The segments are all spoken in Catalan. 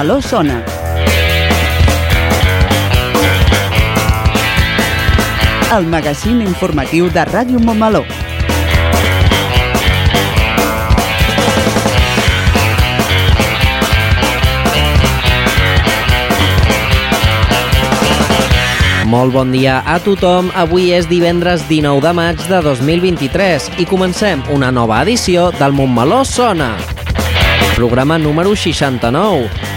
Montmeló sona. El magazín informatiu de Ràdio Montmeló. Molt bon dia a tothom. Avui és divendres 19 de maig de 2023 i comencem una nova edició del Montmeló Sona. Programa número 69.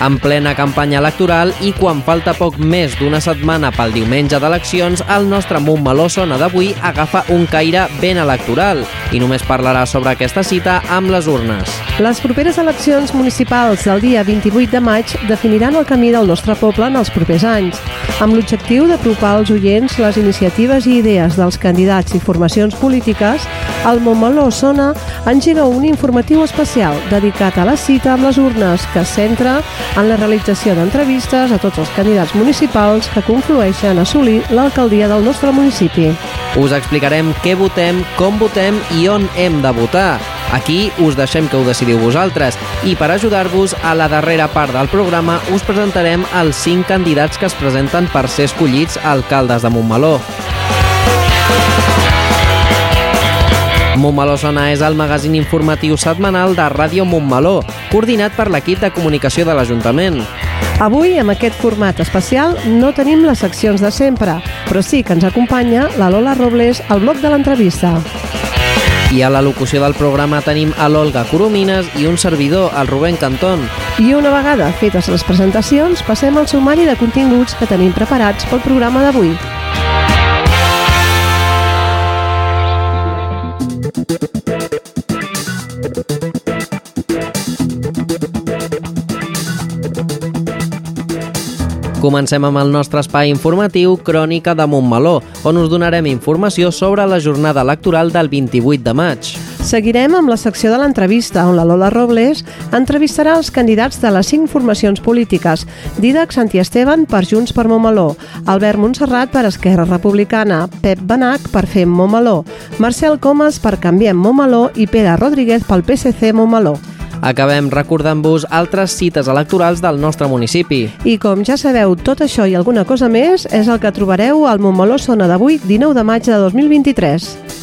En plena campanya electoral i quan falta poc més d'una setmana pel diumenge d'eleccions, el nostre Montmeló Sona d'avui agafa un caire ben electoral i només parlarà sobre aquesta cita amb les urnes. Les properes eleccions municipals del dia 28 de maig definiran el camí del nostre poble en els propers anys, amb l'objectiu d'apropar als oients les iniciatives i idees dels candidats i formacions polítiques, el Montmeló Sona engega un informatiu especial dedicat a la cita amb les urnes que centra en la realització d'entrevistes a tots els candidats municipals que conflueixen a assolir l'alcaldia del nostre municipi. Us explicarem què votem, com votem i on hem de votar. Aquí us deixem que ho decidiu vosaltres i per ajudar-vos a la darrera part del programa us presentarem els 5 candidats que es presenten per ser escollits alcaldes de Montmeló. Montmeló Sona és el magazín informatiu setmanal de Ràdio Montmeló, coordinat per l'equip de comunicació de l'Ajuntament. Avui, amb aquest format especial, no tenim les seccions de sempre, però sí que ens acompanya la Lola Robles al bloc de l'entrevista. I a la locució del programa tenim a l'Olga Coromines i un servidor, el Rubén Cantón. I una vegada fetes les presentacions, passem al sumari de continguts que tenim preparats pel programa d'avui. Comencem amb el nostre espai informatiu Crònica de Montmeló, on us donarem informació sobre la jornada electoral del 28 de maig. Seguirem amb la secció de l'entrevista, on la Lola Robles entrevistarà els candidats de les cinc formacions polítiques. Didac Santi Esteban per Junts per Montmeló, Albert Montserrat per Esquerra Republicana, Pep Benac per Fem Montmeló, Marcel Comas per Canviem Montmeló i Pere Rodríguez pel PSC Montmeló. Acabem recordant-vos altres cites electorals del nostre municipi. I com ja sabeu, tot això i alguna cosa més és el que trobareu al Montmeló Sona d'avui, 19 de maig de 2023.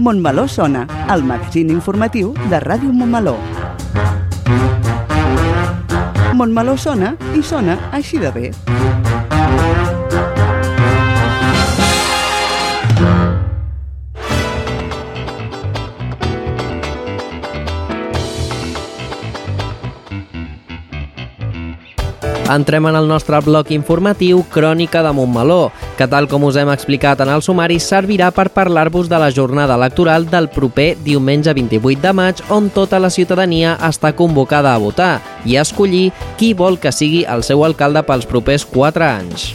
Montmeló sona, el magazín informatiu de Ràdio Montmeló. Montmeló sona i sona així de bé. Entrem en el nostre bloc informatiu Crònica de Montmeló, que tal com us hem explicat en el sumari servirà per parlar-vos de la jornada electoral del proper diumenge 28 de maig on tota la ciutadania està convocada a votar i a escollir qui vol que sigui el seu alcalde pels propers 4 anys.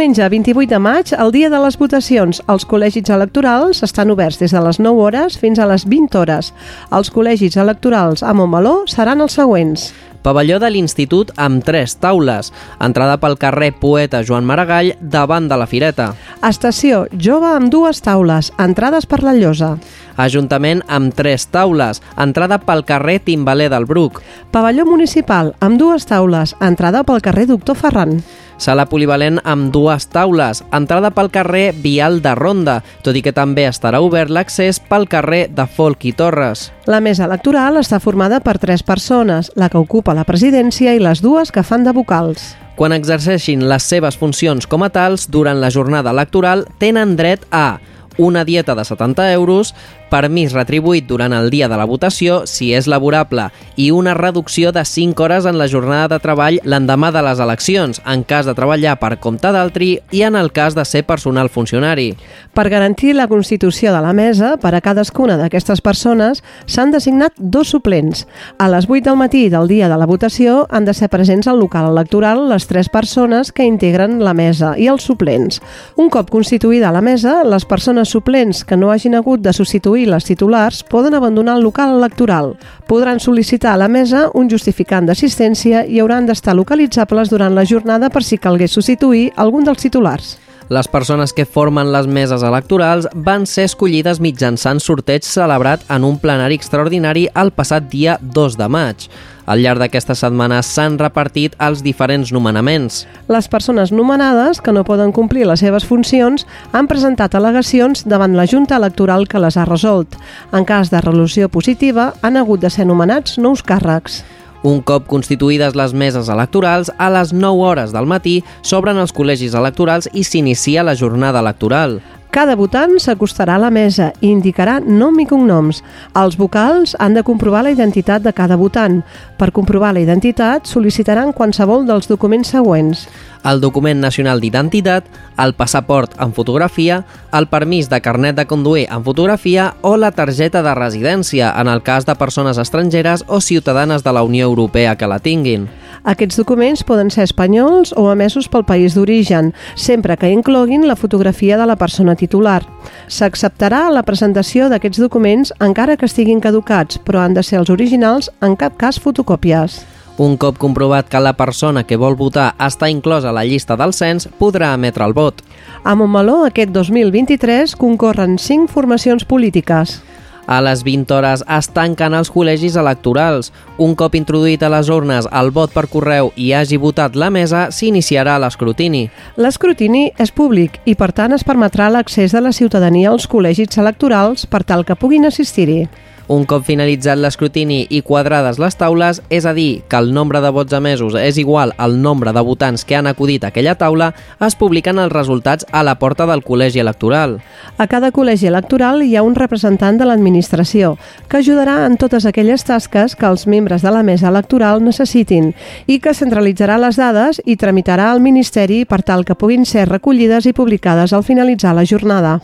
Diumenge 28 de maig, el dia de les votacions. Els col·legis electorals estan oberts des de les 9 hores fins a les 20 hores. Els col·legis electorals a Montmeló seran els següents. Pavelló de l'Institut amb tres taules. Entrada pel carrer Poeta Joan Maragall davant de la Fireta. Estació jove amb dues taules, entrades per la Llosa. Ajuntament amb tres taules. Entrada pel carrer Timbaler del Bruc. Pavelló municipal amb dues taules, entrada pel carrer Doctor Ferran. Sala polivalent amb dues taules, entrada pel carrer Vial de Ronda, tot i que també estarà obert l'accés pel carrer de Folk i Torres. La mesa electoral està formada per tres persones, la que ocupa la presidència i les dues que fan de vocals. Quan exerceixin les seves funcions com a tals durant la jornada electoral, tenen dret a una dieta de 70 euros, permís retribuït durant el dia de la votació, si és laborable, i una reducció de 5 hores en la jornada de treball l'endemà de les eleccions, en cas de treballar per compte d'altri i en el cas de ser personal funcionari. Per garantir la constitució de la mesa, per a cadascuna d'aquestes persones s'han designat dos suplents. A les 8 del matí del dia de la votació han de ser presents al local electoral les tres persones que integren la mesa i els suplents. Un cop constituïda la mesa, les persones suplents que no hagin hagut de substituir les titulars poden abandonar el local electoral. Podran sol·licitar a la mesa un justificant d'assistència i hauran d'estar localitzables durant la jornada per si calgués substituir algun dels titulars. Les persones que formen les meses electorals van ser escollides mitjançant sorteig celebrat en un plenari extraordinari el passat dia 2 de maig. Al llarg d'aquesta setmana s'han repartit els diferents nomenaments. Les persones nomenades, que no poden complir les seves funcions, han presentat al·legacions davant la Junta Electoral que les ha resolt. En cas de resolució positiva, han hagut de ser nomenats nous càrrecs. Un cop constituïdes les meses electorals, a les 9 hores del matí s'obren els col·legis electorals i s'inicia la jornada electoral. Cada votant s'acostarà a la mesa i indicarà nom i cognoms. Els vocals han de comprovar la identitat de cada votant. Per comprovar la identitat, sol·licitaran qualsevol dels documents següents el document nacional d'identitat, el passaport en fotografia, el permís de carnet de conduir en fotografia o la targeta de residència en el cas de persones estrangeres o ciutadanes de la Unió Europea que la tinguin. Aquests documents poden ser espanyols o emesos pel país d'origen, sempre que incloguin la fotografia de la persona titular. S'acceptarà la presentació d'aquests documents encara que estiguin caducats, però han de ser els originals, en cap cas fotocòpies. Un cop comprovat que la persona que vol votar està inclosa a la llista del cens, podrà emetre el vot. A Montmeló, aquest 2023, concorren 5 formacions polítiques. A les 20 hores es tanquen els col·legis electorals. Un cop introduït a les urnes el vot per correu i hagi votat la mesa, s'iniciarà l'escrutini. L'escrutini és públic i, per tant, es permetrà l'accés de la ciutadania als col·legis electorals per tal que puguin assistir-hi. Un cop finalitzat l'escrutini i quadrades les taules, és a dir, que el nombre de vots emesos és igual al nombre de votants que han acudit a aquella taula, es publiquen els resultats a la porta del col·legi electoral. A cada col·legi electoral hi ha un representant de l'administració que ajudarà en totes aquelles tasques que els membres de la mesa electoral necessitin i que centralitzarà les dades i tramitarà al Ministeri per tal que puguin ser recollides i publicades al finalitzar la jornada.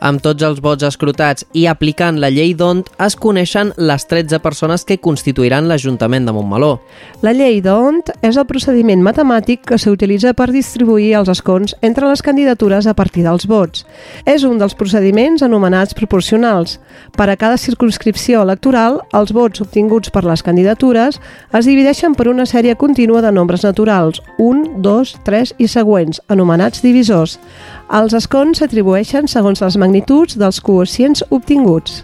Amb tots els vots escrutats i aplicant la llei d'ONT, es coneixen les 13 persones que constituiran l'Ajuntament de Montmeló. La llei d'ONT és el procediment matemàtic que s'utilitza per distribuir els escons entre les candidatures a partir dels vots. És un dels procediments anomenats proporcionals. Per a cada circunscripció electoral, els vots obtinguts per les candidatures es divideixen per una sèrie contínua de nombres naturals, 1, 2, 3 i següents, anomenats divisors. Els escons s'atribueixen segons les magnituds dels quocients obtinguts.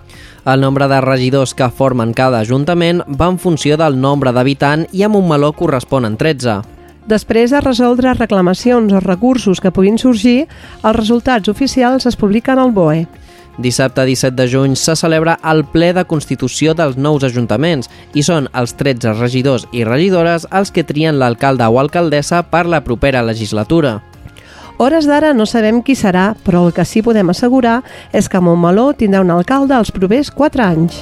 El nombre de regidors que formen cada ajuntament va en funció del nombre d'habitant i a Montmeló corresponen 13. Després de resoldre reclamacions o recursos que puguin sorgir, els resultats oficials es publiquen al BOE. Dissabte 17 de juny se celebra el ple de constitució dels nous ajuntaments i són els 13 regidors i regidores els que trien l'alcalde o alcaldessa per la propera legislatura. Hores d'ara no sabem qui serà, però el que sí podem assegurar és que Montmeló tindrà un alcalde els propers 4 anys.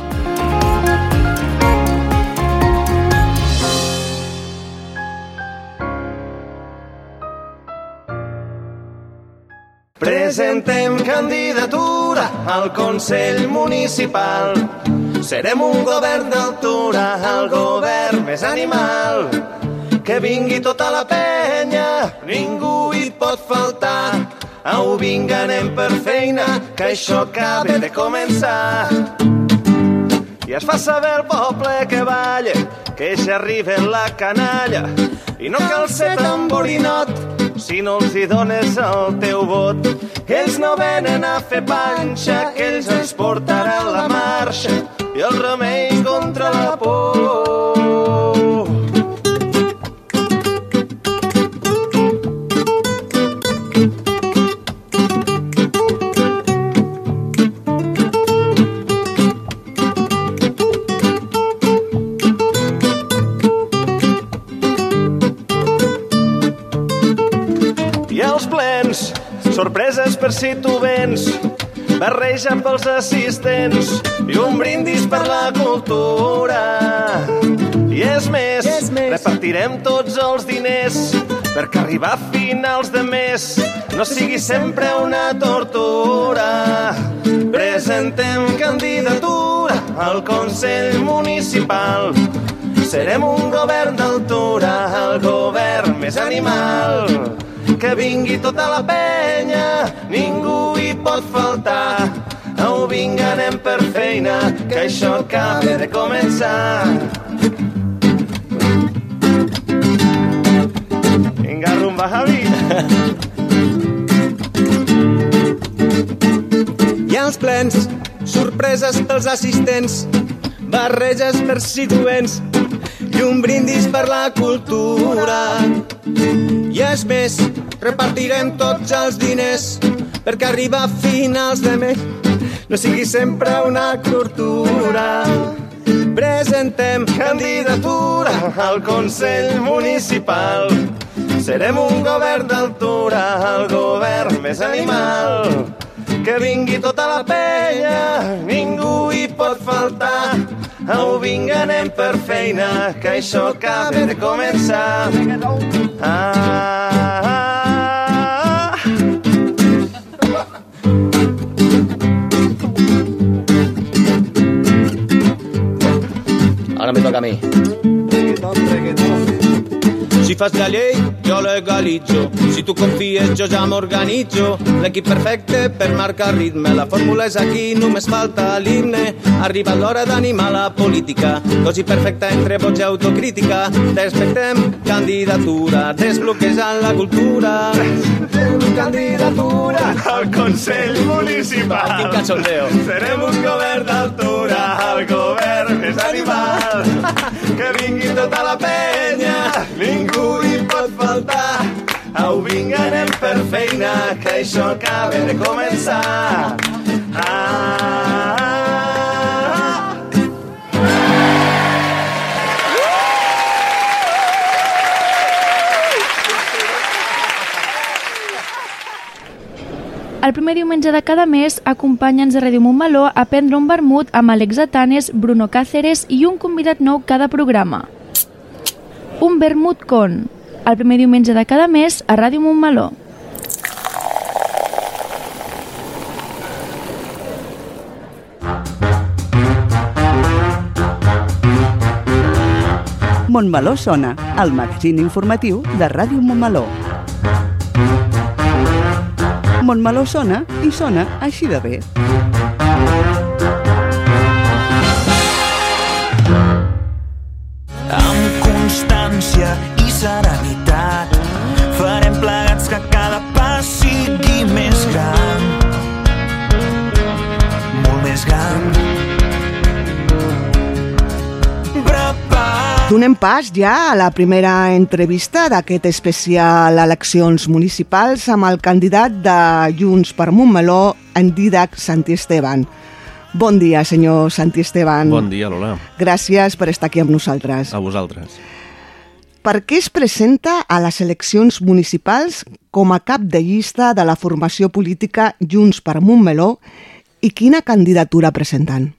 Presentem candidatura al Consell Municipal. Serem un govern d'altura, el govern més animal que vingui tota la penya, ningú hi pot faltar. Au, vinga, anem per feina, que això acaba de començar. I es fa saber el poble que balla, que ja arriba la canalla, i no cal ser tamborinot, si no els hi dones el teu vot. Ells no venen a fer panxa, que ells ens portaran la marxa i el remei contra la por. Per si tu vens, barreja pels assistents i un brindis per la cultura. I és més, I és més. repartirem tots els diners perquè arribar a finals de mes no sigui sempre una tortura. Presentem candidatura al Consell Municipal. Serem un govern d'altura, el govern més animal. Que vingui tota la penya, ningú hi pot faltar. Au, vinga, anem per feina, que això acaba de començar. Vinga, rumba, Javi. I als plens, sorpreses pels assistents, barreges per si tu vens i un brindis per la cultura. I és més, repartirem tots els diners perquè arriba a finals de mes no sigui sempre una tortura. Presentem candidatura al Consell Municipal. Serem un govern d'altura, el govern més animal. Que vingui tota la penya, ningú hi pot faltar. Au, vinga, anem per feina, que això acaba de començar. Ah, ah, ah. Ahora me toca a mí. Si fas la llei, jo legalitzo. Si tu confies, jo ja m'organitzo. L'equip perfecte per marcar ritme. La fórmula és aquí, només falta l'himne. Ha arribat l'hora d'animar la política. Dosi perfecta entre vots i autocrítica. Respectem candidatura, desbloquejant la cultura. Candidatura al Consell Municipal. Quin cachondeo. Serem un govern d'altura, el govern més animal. Que vingui tota la penya, ningú vinga, anem per feina, que això acaba de començar. Ah, ah, ah. El primer diumenge de cada mes, acompanya'ns a Ràdio Montmeló a prendre un vermut amb Alex Atanes, Bruno Cáceres i un convidat nou cada programa. Un vermut con, el primer diumenge de cada mes a Ràdio Montmeló. Montmeló sona, el magazín informatiu de Ràdio Montmeló. Montmeló sona i sona així de bé. amb constància i serenitat Donem pas ja a la primera entrevista d'aquest especial eleccions municipals amb el candidat de Junts per Montmeló, en Didac Santi Esteban. Bon dia, senyor Santi Esteban. Bon dia, Lola. Gràcies per estar aquí amb nosaltres. A vosaltres. Per què es presenta a les eleccions municipals com a cap de llista de la formació política Junts per Montmeló i quina candidatura presenten?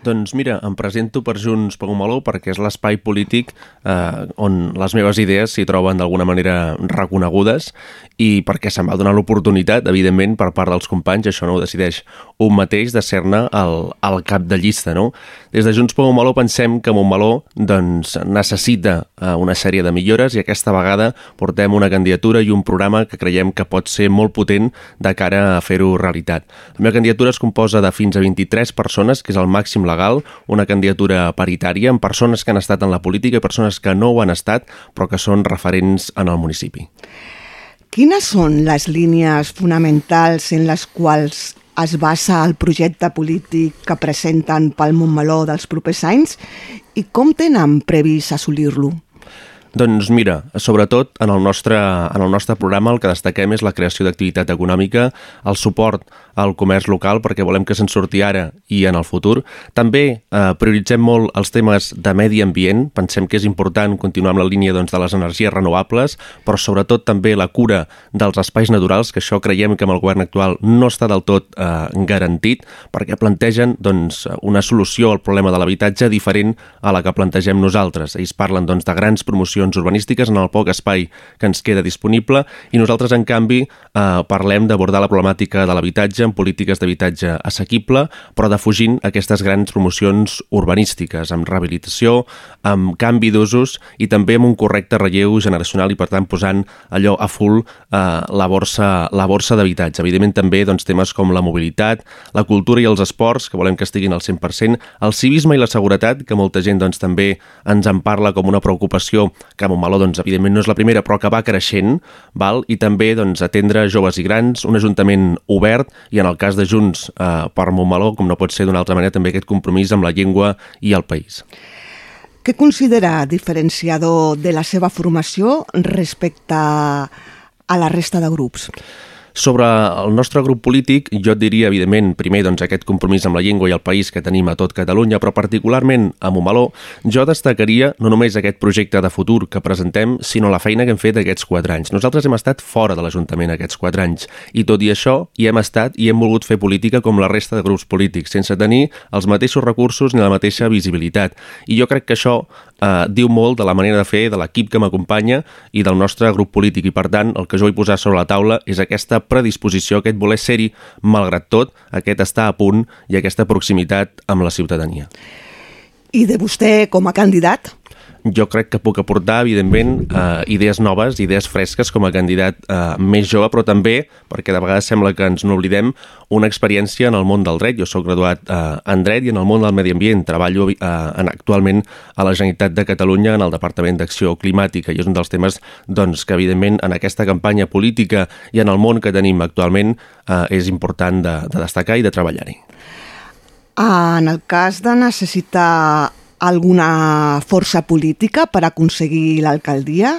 Doncs mira, em presento per Junts per Montmeló perquè és l'espai polític eh, on les meves idees s'hi troben d'alguna manera reconegudes i perquè se'm va donar l'oportunitat, evidentment, per part dels companys, això no ho decideix un mateix, de ser-ne el, el cap de llista, no? Des de Junts per Montmeló pensem que Montmeló doncs, necessita eh, una sèrie de millores i aquesta vegada portem una candidatura i un programa que creiem que pot ser molt potent de cara a fer-ho realitat. La meva candidatura es composa de fins a 23 persones, que és el màxim legal, una candidatura paritària amb persones que han estat en la política i persones que no ho han estat però que són referents en el municipi. Quines són les línies fonamentals en les quals es basa el projecte polític que presenten pel Montmeló dels propers anys i com tenen previst assolir-lo? Doncs mira, sobretot en el, nostre, en el nostre programa el que destaquem és la creació d'activitat econòmica, el suport al comerç local perquè volem que se'n surti ara i en el futur. També eh, prioritzem molt els temes de medi ambient, pensem que és important continuar amb la línia doncs, de les energies renovables, però sobretot també la cura dels espais naturals, que això creiem que amb el govern actual no està del tot eh, garantit, perquè plantegen doncs, una solució al problema de l'habitatge diferent a la que plantegem nosaltres. Ells parlen doncs, de grans promocions solucions urbanístiques en el poc espai que ens queda disponible i nosaltres, en canvi, eh, parlem d'abordar la problemàtica de l'habitatge en polítiques d'habitatge assequible, però defugint aquestes grans promocions urbanístiques, amb rehabilitació, amb canvi d'usos i també amb un correcte relleu generacional i, per tant, posant allò a full eh, la borsa, la borsa d'habitatge. Evidentment, també doncs, temes com la mobilitat, la cultura i els esports, que volem que estiguin al 100%, el civisme i la seguretat, que molta gent doncs, també ens en parla com una preocupació que Montmeló, doncs, evidentment, no és la primera, però que va creixent, val? i també doncs, atendre joves i grans, un ajuntament obert, i en el cas de Junts eh, per Montmeló, com no pot ser d'una altra manera, també aquest compromís amb la llengua i el país. Què considera diferenciador de la seva formació respecte a la resta de grups? Sobre el nostre grup polític, jo et diria, evidentment, primer doncs, aquest compromís amb la llengua i el país que tenim a tot Catalunya, però particularment a Montmeló, jo destacaria no només aquest projecte de futur que presentem, sinó la feina que hem fet aquests quatre anys. Nosaltres hem estat fora de l'Ajuntament aquests quatre anys, i tot i això hi hem estat i hem volgut fer política com la resta de grups polítics, sense tenir els mateixos recursos ni la mateixa visibilitat. I jo crec que això eh, diu molt de la manera de fer de l'equip que m'acompanya i del nostre grup polític i per tant el que jo vull posar sobre la taula és aquesta predisposició, aquest voler ser-hi malgrat tot, aquest estar a punt i aquesta proximitat amb la ciutadania. I de vostè com a candidat? Jo crec que puc aportar, evidentment, eh, idees noves, idees fresques com a candidat eh, més jove, però també, perquè de vegades sembla que ens n'oblidem, una experiència en el món del dret. Jo sóc graduat eh, en dret i en el món del medi ambient. Treballo eh, en, actualment a la Generalitat de Catalunya en el Departament d'Acció Climàtica i és un dels temes doncs, que, evidentment, en aquesta campanya política i en el món que tenim actualment eh, és important de, de destacar i de treballar-hi. En el cas de necessitar alguna força política per aconseguir l'alcaldia,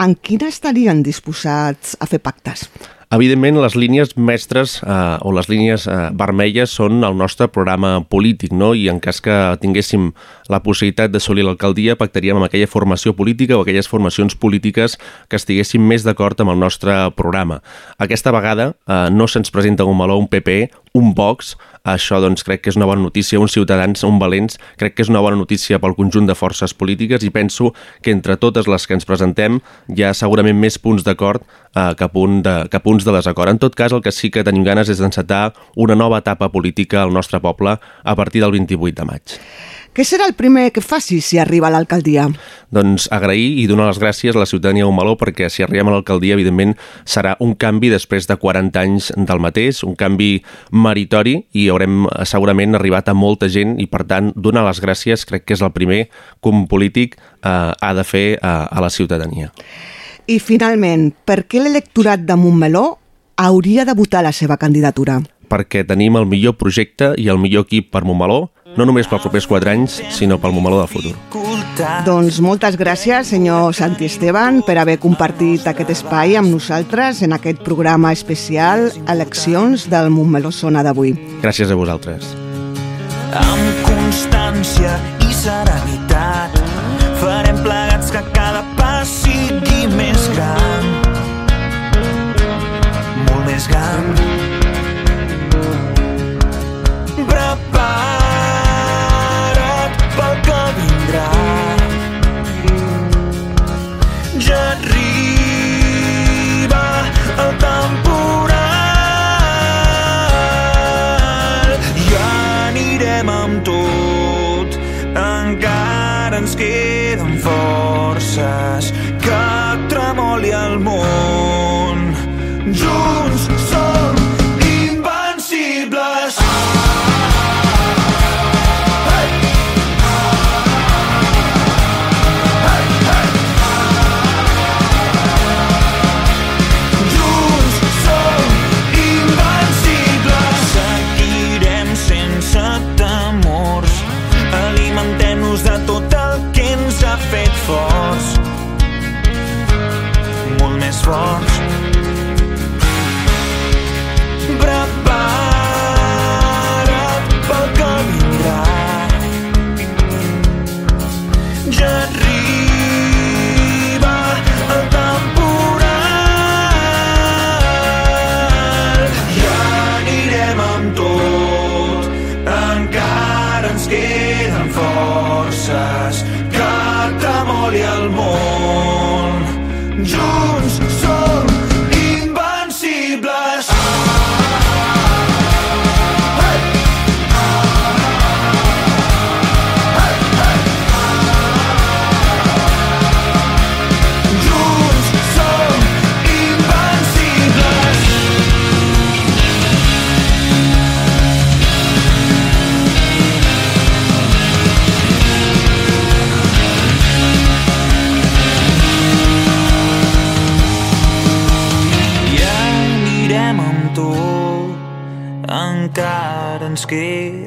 en quina estarien disposats a fer pactes? Evidentment, les línies mestres eh, o les línies eh, vermelles són el nostre programa polític, no? i en cas que tinguéssim la possibilitat d'assolir l'alcaldia, pactaríem amb aquella formació política o aquelles formacions polítiques que estiguessin més d'acord amb el nostre programa. Aquesta vegada eh, no se'ns presenta un meló, un PP, un Vox, això doncs crec que és una bona notícia, uns ciutadans, un valents, crec que és una bona notícia pel conjunt de forces polítiques i penso que entre totes les que ens presentem hi ha segurament més punts d'acord eh, que, punt de, que punts de desacord. En tot cas, el que sí que tenim ganes és d'encetar una nova etapa política al nostre poble a partir del 28 de maig. Què serà el primer que faci si arriba a l'alcaldia? Doncs agrair i donar les gràcies a la ciutadania de Montmeló perquè si arribem a l'alcaldia, evidentment, serà un canvi després de 40 anys del mateix, un canvi meritori i haurem segurament arribat a molta gent i, per tant, donar les gràcies crec que és el primer que un polític eh, ha de fer eh, a la ciutadania. I, finalment, per què l'electorat de Montmeló hauria de votar la seva candidatura? Perquè tenim el millor projecte i el millor equip per Montmeló, no només pels propers 4 anys, sinó pel Montmeló del futur. Doncs moltes gràcies, senyor Santi Esteban, per haver compartit aquest espai amb nosaltres en aquest programa especial Eleccions del Montmeló Sona d'avui. Gràcies a vosaltres. Amb constància i serenitat farem plegats que cada sigui més gran forces que tremoli el món. Jo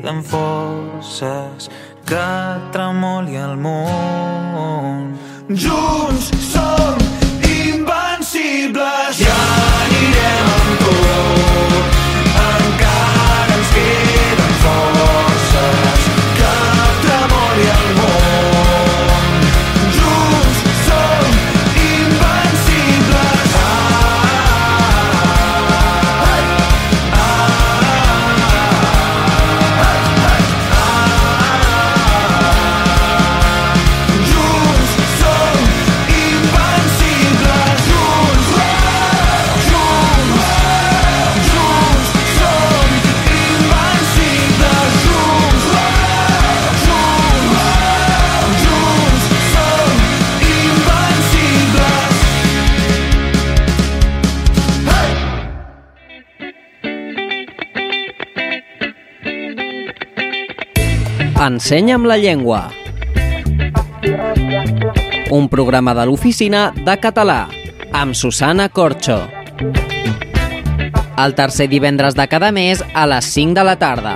queden forces Ensenya'm la llengua. Un programa de l'oficina de català amb Susana Corxo. El tercer divendres de cada mes a les 5 de la tarda.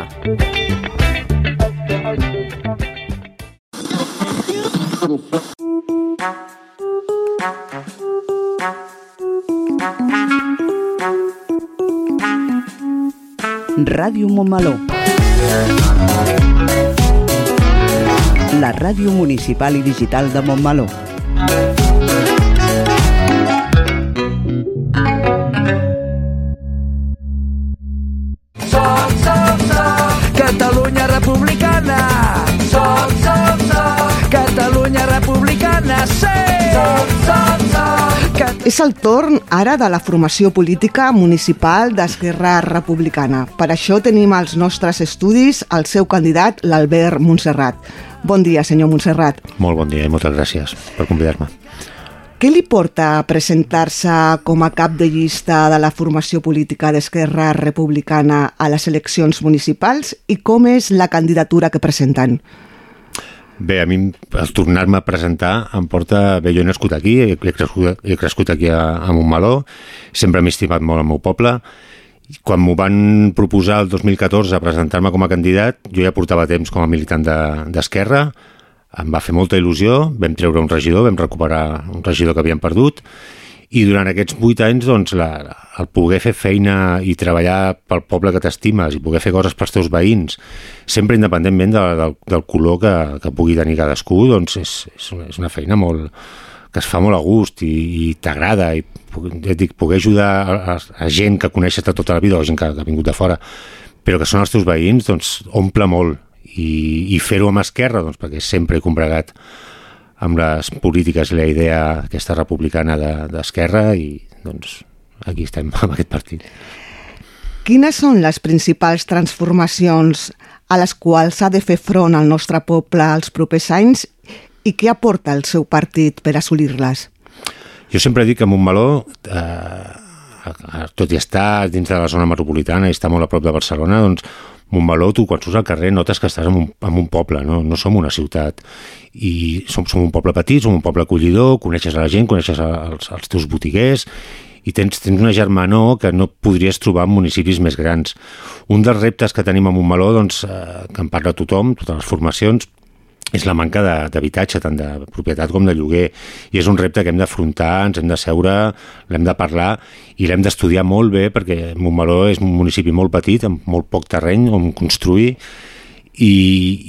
Ràdio Montmeló. La ràdio municipal i digital de Montmeló. Som, som, som Catalunya republicana. Som, som, som Catalunya republicana. Sí! Som, som, som És el torn ara de la formació política municipal d'Esquerra Republicana. Per això tenim als nostres estudis el seu candidat, l'Albert Montserrat. Bon dia, senyor Montserrat. Molt bon dia i moltes gràcies per convidar-me. Què li porta a presentar-se com a cap de llista de la formació política d'Esquerra Republicana a les eleccions municipals i com és la candidatura que presenten? Bé, a mi el tornar-me a presentar em porta... Bé, jo he nascut aquí, he crescut, he crescut aquí a, a Montmeló, sempre m'he estimat molt el meu poble. Quan m'ho van proposar el 2014 a presentar-me com a candidat, jo ja portava temps com a militant d'Esquerra, de, em va fer molta il·lusió, vam treure un regidor, vam recuperar un regidor que havíem perdut, i durant aquests vuit anys doncs, la, el poder fer feina i treballar pel poble que t'estimes i poder fer coses pels teus veïns, sempre independentment de, del, del color que, que pugui tenir cadascú, doncs és, és, una, és una feina molt, que es fa molt a gust i, i t'agrada i ja et dic, poder ajudar a, a, gent que coneixes de tota la vida o gent que, que ha vingut de fora però que són els teus veïns, doncs omple molt i, i fer-ho amb Esquerra doncs, perquè sempre he combregat amb les polítiques i la idea aquesta republicana d'Esquerra de, i doncs aquí estem amb aquest partit. Quines són les principals transformacions a les quals s'ha de fer front al nostre poble els propers anys i què aporta el seu partit per assolir-les? Jo sempre dic que Montmeló, eh, tot i estar dins de la zona metropolitana i està molt a prop de Barcelona, doncs Montmeló, tu quan surts al carrer notes que estàs en un, en un poble, no? no som una ciutat. I som, som un poble petit, som un poble acollidor, coneixes a la gent, coneixes els, els teus botiguers i tens, tens una germanor que no podries trobar en municipis més grans. Un dels reptes que tenim a Montmeló, doncs, eh, que en parla tothom, totes les formacions, és la manca d'habitatge, tant de propietat com de lloguer, i és un repte que hem d'afrontar, ens hem de seure, l'hem de parlar i l'hem d'estudiar molt bé perquè Montmeló és un municipi molt petit, amb molt poc terreny on construir, i,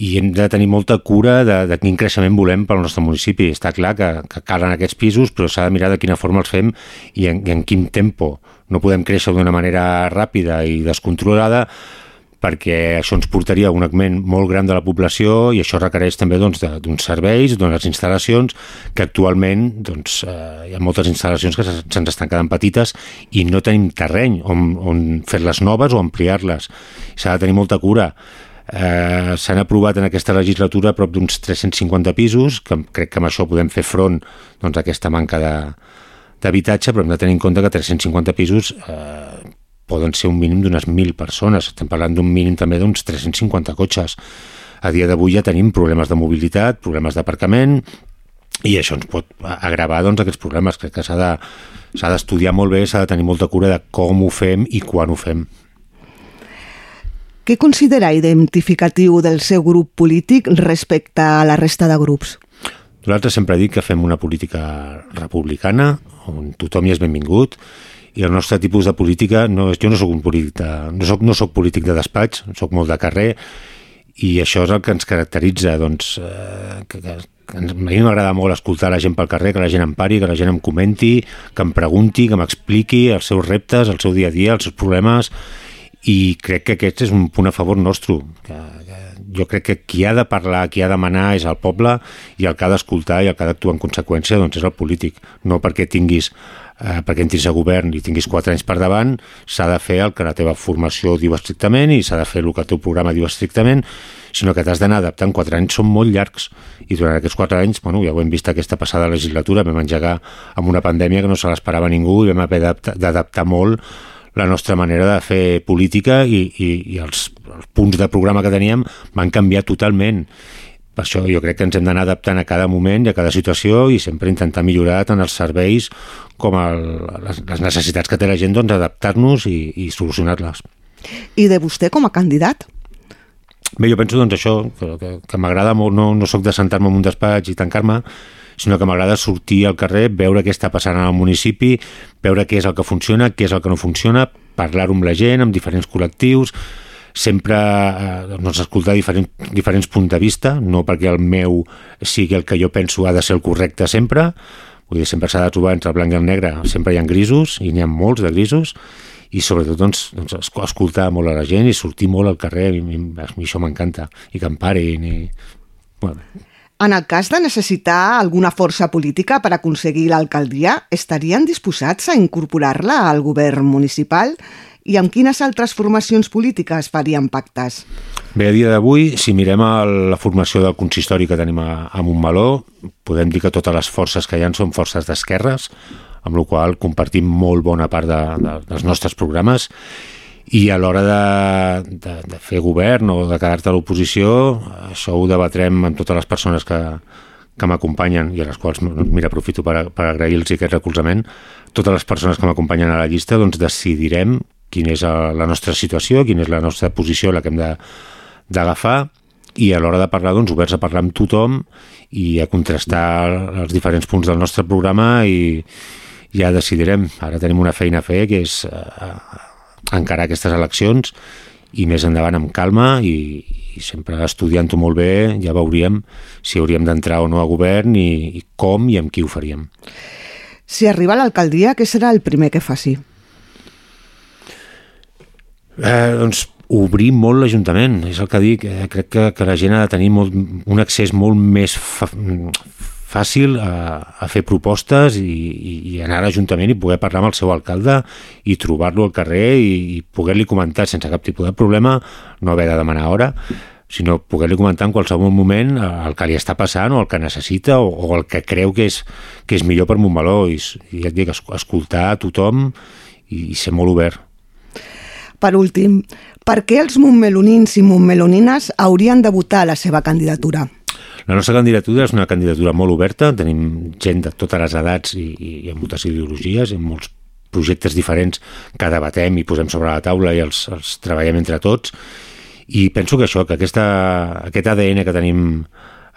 i hem de tenir molta cura de, de quin creixement volem pel nostre municipi. Està clar que, que calen aquests pisos, però s'ha de mirar de quina forma els fem i en, i en quin tempo. No podem créixer d'una manera ràpida i descontrolada, perquè això ens portaria a un augment molt gran de la població i això requereix també doncs, d'uns doncs, serveis, d'unes instal·lacions que actualment doncs, eh, hi ha moltes instal·lacions que se'ns estan quedant petites i no tenim terreny on, on fer-les noves o ampliar-les. S'ha de tenir molta cura. Eh, S'han aprovat en aquesta legislatura prop d'uns 350 pisos, que crec que amb això podem fer front doncs, a aquesta manca de d'habitatge, però hem de tenir en compte que 350 pisos eh, poden ser un mínim d'unes 1.000 persones. Estem parlant d'un mínim també d'uns 350 cotxes. A dia d'avui ja tenim problemes de mobilitat, problemes d'aparcament, i això ens pot agravar doncs, aquests problemes. Crec que s'ha de, d'estudiar molt bé, s'ha de tenir molta cura de com ho fem i quan ho fem. Què considera identificatiu del seu grup polític respecte a la resta de grups? Nosaltres sempre dic que fem una política republicana, on tothom hi és benvingut, i el nostre tipus de política, no, jo no sóc un polític de, no soc, no soc polític de despatx, sóc molt de carrer, i això és el que ens caracteritza, doncs, eh, que, que, ens, a mi m'agrada molt escoltar la gent pel carrer, que la gent em pari, que la gent em comenti, que em pregunti, que m'expliqui els seus reptes, el seu dia a dia, els seus problemes, i crec que aquest és un punt a favor nostre, que, que jo crec que qui ha de parlar, qui ha de manar és el poble i el que ha d'escoltar i el que ha d'actuar en conseqüència doncs és el polític, no perquè tinguis eh, perquè entris a govern i tinguis 4 anys per davant, s'ha de fer el que la teva formació diu estrictament i s'ha de fer el que el teu programa diu estrictament, sinó que t'has d'anar adaptant. 4 anys són molt llargs i durant aquests 4 anys, bueno, ja ho hem vist aquesta passada legislatura, vam engegar amb una pandèmia que no se l'esperava ningú i vam haver d'adaptar molt la nostra manera de fer política i, i, i els, els punts de programa que teníem van canviar totalment per això jo crec que ens hem d'anar adaptant a cada moment i a cada situació i sempre intentar millorar tant els serveis com el, les, les necessitats que té la gent, doncs adaptar-nos i, i solucionar-les. I de vostè com a candidat? Bé, jo penso doncs això, que, que, que m'agrada molt, no, no sóc de sentar-me en un despatx i tancar-me, sinó que m'agrada sortir al carrer, veure què està passant al municipi, veure què és el que funciona, què és el que no funciona, parlar-ho amb la gent, amb diferents col·lectius, sempre eh, doncs, escoltar diferents, diferents punts de vista, no perquè el meu sigui el que jo penso ha de ser el correcte sempre, vull dir, sempre s'ha de trobar entre el blanc i el negre, sempre hi ha grisos, i n'hi ha molts de grisos, i sobretot doncs, doncs, escoltar molt a la gent i sortir molt al carrer, a mi, a mi això m'encanta, i que em parin, i... Bueno. En el cas de necessitar alguna força política per aconseguir l'alcaldia, estarien disposats a incorporar-la al govern municipal? I amb quines altres formacions polítiques farien pactes? Bé, a dia d'avui, si mirem la formació del consistori que tenim a, a Montmeló, podem dir que totes les forces que hi ha són forces d'esquerres, amb la qual compartim molt bona part de, de, dels nostres programes i a l'hora de, de, de fer govern o de quedar-te a l'oposició, això ho debatrem amb totes les persones que, que m'acompanyen i a les quals, mira, aprofito per, per agrair-los aquest recolzament, totes les persones que m'acompanyen a la llista, doncs decidirem quina és la nostra situació, quina és la nostra posició, la que hem d'agafar, i a l'hora de parlar, doncs, oberts a parlar amb tothom i a contrastar els diferents punts del nostre programa i ja decidirem. Ara tenim una feina a fer, que és eh, encarar aquestes eleccions i més endavant amb calma i, i sempre estudiant-ho molt bé ja veuríem si hauríem d'entrar o no a govern i, i com i amb qui ho faríem. Si arriba a l'alcaldia, què serà el primer que faci? Eh, doncs obrir molt l'Ajuntament, és el que dic, eh, crec que, que la gent ha de tenir molt, un accés molt més fàcil a, a fer propostes i, i, i anar a l'Ajuntament i poder parlar amb el seu alcalde i trobar-lo al carrer i, i poder-li comentar sense cap tipus de problema, no haver de demanar hora, sinó poder-li comentar en qualsevol moment el que li està passant o el que necessita o, o el que creu que és, que és millor per Montmeló i, i et dic, escoltar a tothom i, i ser molt obert. Per últim, per què els montmelonins i montmelonines haurien de votar la seva candidatura? La nostra candidatura és una candidatura molt oberta, tenim gent de totes les edats i, i, i amb moltes ideologies, i molts projectes diferents que debatem i posem sobre la taula i els, els treballem entre tots, i penso que això, que aquesta, aquest ADN que tenim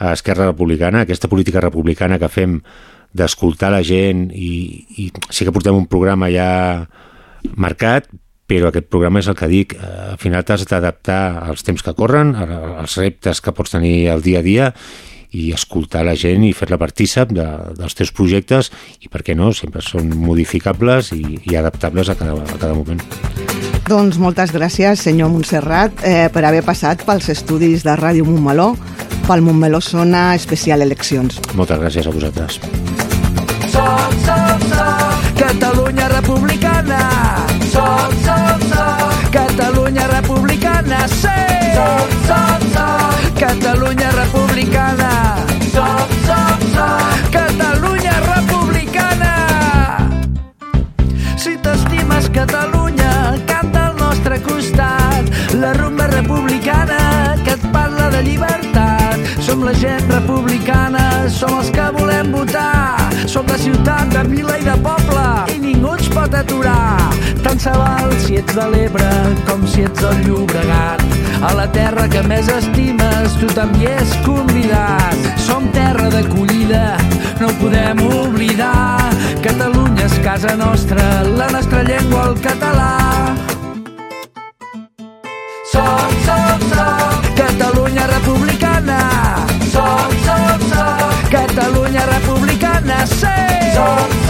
a Esquerra Republicana, aquesta política republicana que fem d'escoltar la gent i, i sí que portem un programa ja marcat, però aquest programa és el que dic, eh, al final t'has d'adaptar als temps que corren, als reptes que pots tenir al dia a dia i escoltar la gent i fer-la partícip de, dels teus projectes i, per què no, sempre són modificables i, i adaptables a cada, a cada moment. Doncs moltes gràcies, senyor Montserrat, eh, per haver passat pels estudis de Ràdio Montmeló, pel Montmeló Sona Especial Eleccions. Moltes gràcies a vosaltres. Som, som, som, Catalunya Republicana. Catalunya Republicana. Ets de l'Ebre com si ets del Llobregat. a la terra que més estimes, tu també és convidat. Som terra d'acollida, no ho podem oblidar. Catalunya és casa nostra, la nostra llengua el català. Som, som, som, Catalunya republicana. Som, som, som, Catalunya republicana. Sí! Som,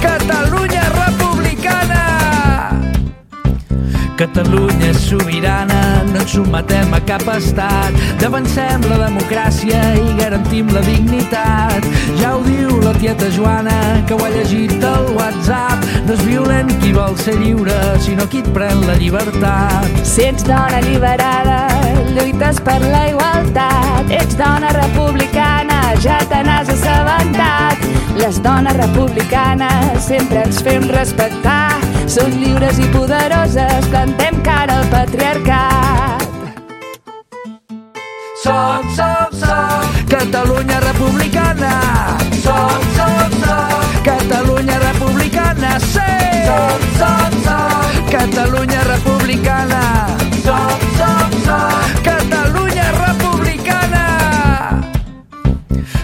Catalunya republicana. Catalunya és sobirana, no ens sometem a cap estat. Devancem la democràcia i garantim la dignitat. Ja ho diu la tieta Joana, que ho ha llegit al WhatsApp. No és violent qui vol ser lliure, sinó qui et pren la llibertat. Si ets dona alliberada, lluites per la igualtat. Ets dona republicana, ja te n'has assabentat. Les dones republicanes sempre ens fem respectar. Som lliures i poderoses, plantem cara al patriarcat. Som, som, som, Catalunya republicana. Som, som, som, Catalunya republicana. Sí! Som, som, som, Catalunya republicana. Som, som, som,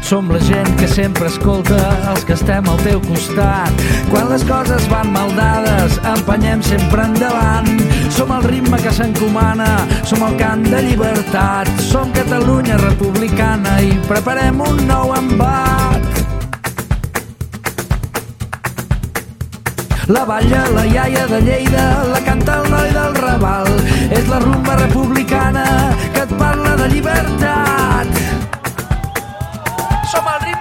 Som la gent que sempre escolta els que estem al teu costat. Quan les coses van mal dades, empenyem sempre endavant. Som el ritme que s'encomana, som el cant de llibertat. Som Catalunya republicana i preparem un nou embat. La balla, la iaia de Lleida, la canta el noi del Raval. És la rumba republicana que et parla de llibertat. Som el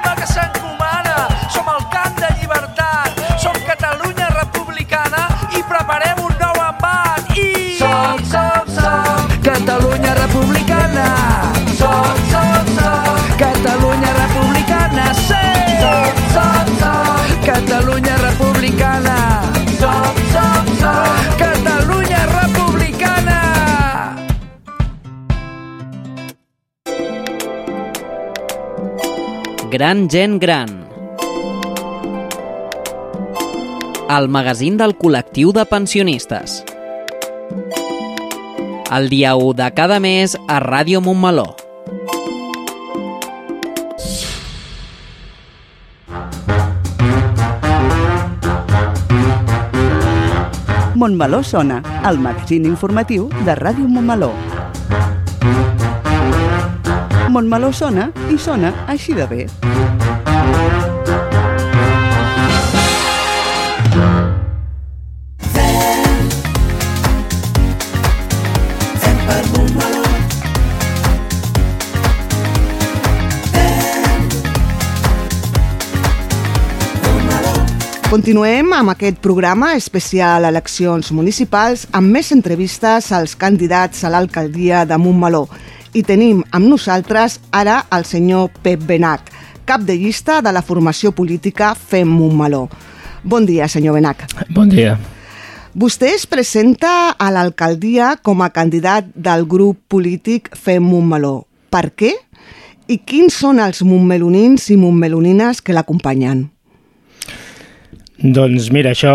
Gran gent gran. El magazín del col·lectiu de pensionistes. El dia 1 de cada mes a Ràdio Montmeló. Montmeló sona, el magazín informatiu de Ràdio Montmeló. Montmeló sona i sona així de bé. Continuem amb aquest programa especial eleccions municipals amb més entrevistes als candidats a l'alcaldia de Montmeló. I tenim amb nosaltres ara el senyor Pep Benac, cap de llista de la formació política Fem Montmeló. Bon dia, senyor Benac. Bon dia. Vostè es presenta a l'alcaldia com a candidat del grup polític Fem Montmeló. Per què? I quins són els montmelonins i montmelonines que l'acompanyen? Doncs mira, això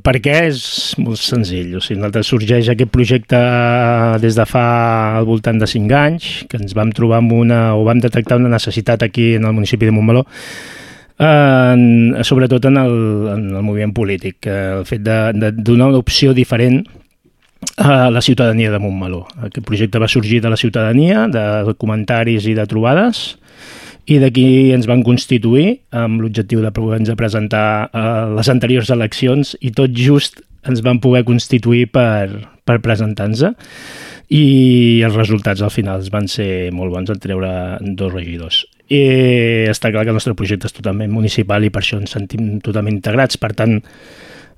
per què és molt senzill. O sigui, nosaltres sorgeix aquest projecte des de fa al voltant de 5 anys, que ens vam trobar amb una, o vam detectar una necessitat aquí en el municipi de Montmeló, en, sobretot en el, en el moviment polític, eh, el fet de, de donar una opció diferent a la ciutadania de Montmeló. Aquest projecte va sorgir de la ciutadania, de comentaris i de trobades, i d'aquí ens van constituir amb l'objectiu de poder-nos presentar a les anteriors eleccions i tot just ens van poder constituir per, per presentar-nos i els resultats al final van ser molt bons en treure dos regidors. I està clar que el nostre projecte és totalment municipal i per això ens sentim totalment integrats. Per tant,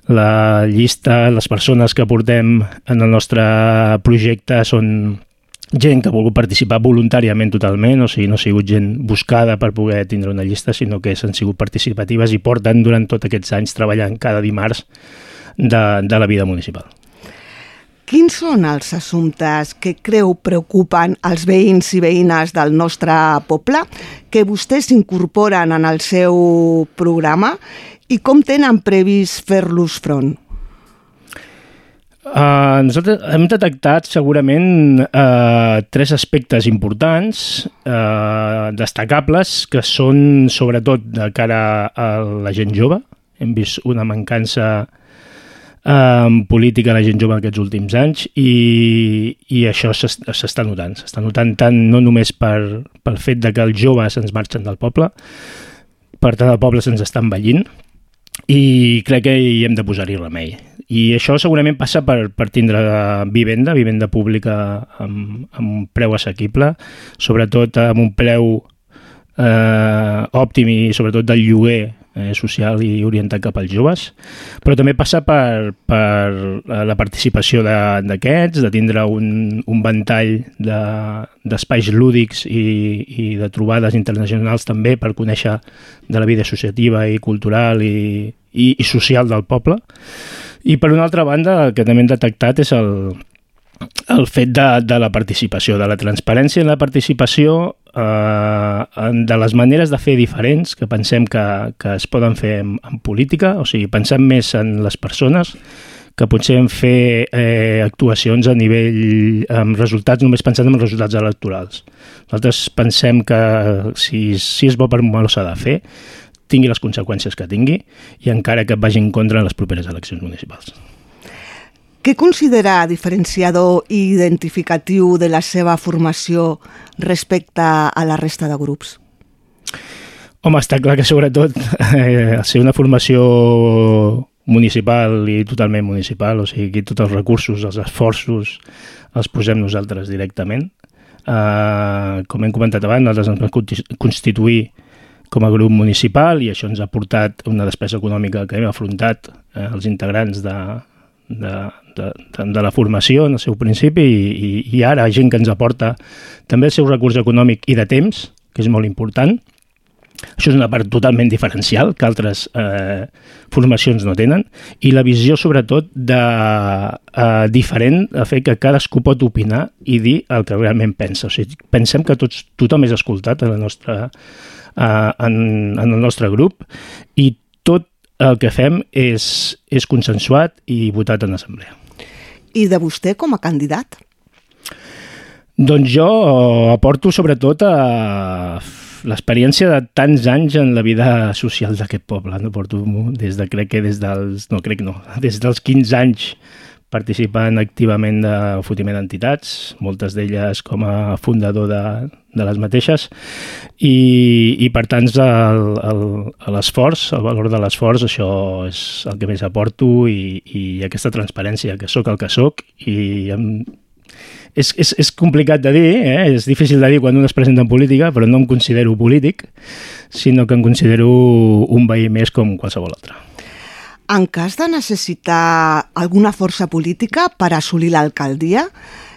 la llista, les persones que portem en el nostre projecte són gent que ha volgut participar voluntàriament totalment, o sigui, no ha sigut gent buscada per poder tindre una llista, sinó que han sigut participatives i porten durant tots aquests anys treballant cada dimarts de, de la vida municipal. Quins són els assumptes que creu preocupen els veïns i veïnes del nostre poble que vostès incorporen en el seu programa i com tenen previst fer-los front? Uh, nosaltres hem detectat segurament uh, tres aspectes importants, uh, destacables, que són sobretot de cara a la gent jove. Hem vist una mancança uh, política a la gent jove aquests últims anys i, i això s'està notant. S'està notant tant no només per, pel fet de que els joves ens marxen del poble, per tant el poble se'ns està envellint, i crec que hi hem de posar-hi remei. I això segurament passa per, per tindre vivenda, vivenda pública amb, amb un preu assequible, sobretot amb un preu eh, òptim i sobretot del lloguer eh, social i orientat cap als joves, però també passa per, per eh, la participació d'aquests, de, de tindre un, un ventall d'espais de, lúdics i, i de trobades internacionals també per conèixer de la vida associativa i cultural i, i, i social del poble. I per una altra banda, el que també hem detectat és el, el fet de, de la participació, de la transparència en la participació, eh, de les maneres de fer diferents que pensem que, que es poden fer en, en política, o sigui, pensem més en les persones que potser en fer eh, actuacions a nivell amb resultats, només pensant en els resultats electorals. Nosaltres pensem que si, si és bo per un s'ha de fer, tingui les conseqüències que tingui i encara que vagi en contra en les properes eleccions municipals. Què considera diferenciador i identificatiu de la seva formació respecte a la resta de grups? Home, està clar que sobretot eh, ser una formació municipal i totalment municipal, o sigui, aquí tots els recursos, els esforços els posem nosaltres directament. Eh, com hem comentat abans, nosaltres ens vam constituir com a grup municipal i això ens ha portat una despesa econòmica que hem afrontat eh, els integrants de, de, de, de, de la formació en el seu principi i, i, i ara gent que ens aporta també el seu recurs econòmic i de temps, que és molt important. Això és una part totalment diferencial que altres eh, formacions no tenen i la visió sobretot de eh, diferent a fer que cadascú pot opinar i dir el que realment pensa. O sigui, pensem que tots, tothom és escoltat a la nostra eh, en, en el nostre grup i tot el que fem és, és consensuat i votat en assemblea. I de vostè com a candidat? Doncs jo aporto sobretot a l'experiència de tants anys en la vida social d'aquest poble. No porto des de, crec que des dels, no crec no, des dels 15 anys participant activament de fotiment d'entitats, moltes d'elles com a fundador de, de les mateixes, i, i per tant l'esforç, el, el valor de l'esforç, això és el que més aporto i, i aquesta transparència, que sóc el que sóc i em, és, és, és complicat de dir, eh? és difícil de dir quan un es presenta en política, però no em considero polític, sinó que em considero un veí més com qualsevol altre. En cas de necessitar alguna força política per assolir l'alcaldia,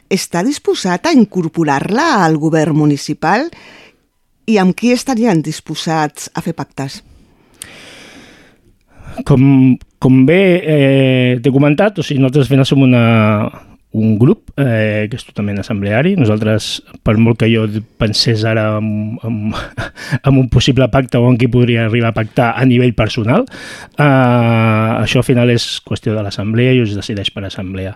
està disposat a incorporar-la al govern municipal i amb qui estarien disposats a fer pactes? Com, com bé eh, t'he comentat, o sigui, nosaltres fent som una, un grup eh, que és totalment assembleari. Nosaltres, per molt que jo pensés ara en, en, en un possible pacte o en qui podria arribar a pactar a nivell personal, eh, això al final és qüestió de l'assemblea i es decideix per assemblea.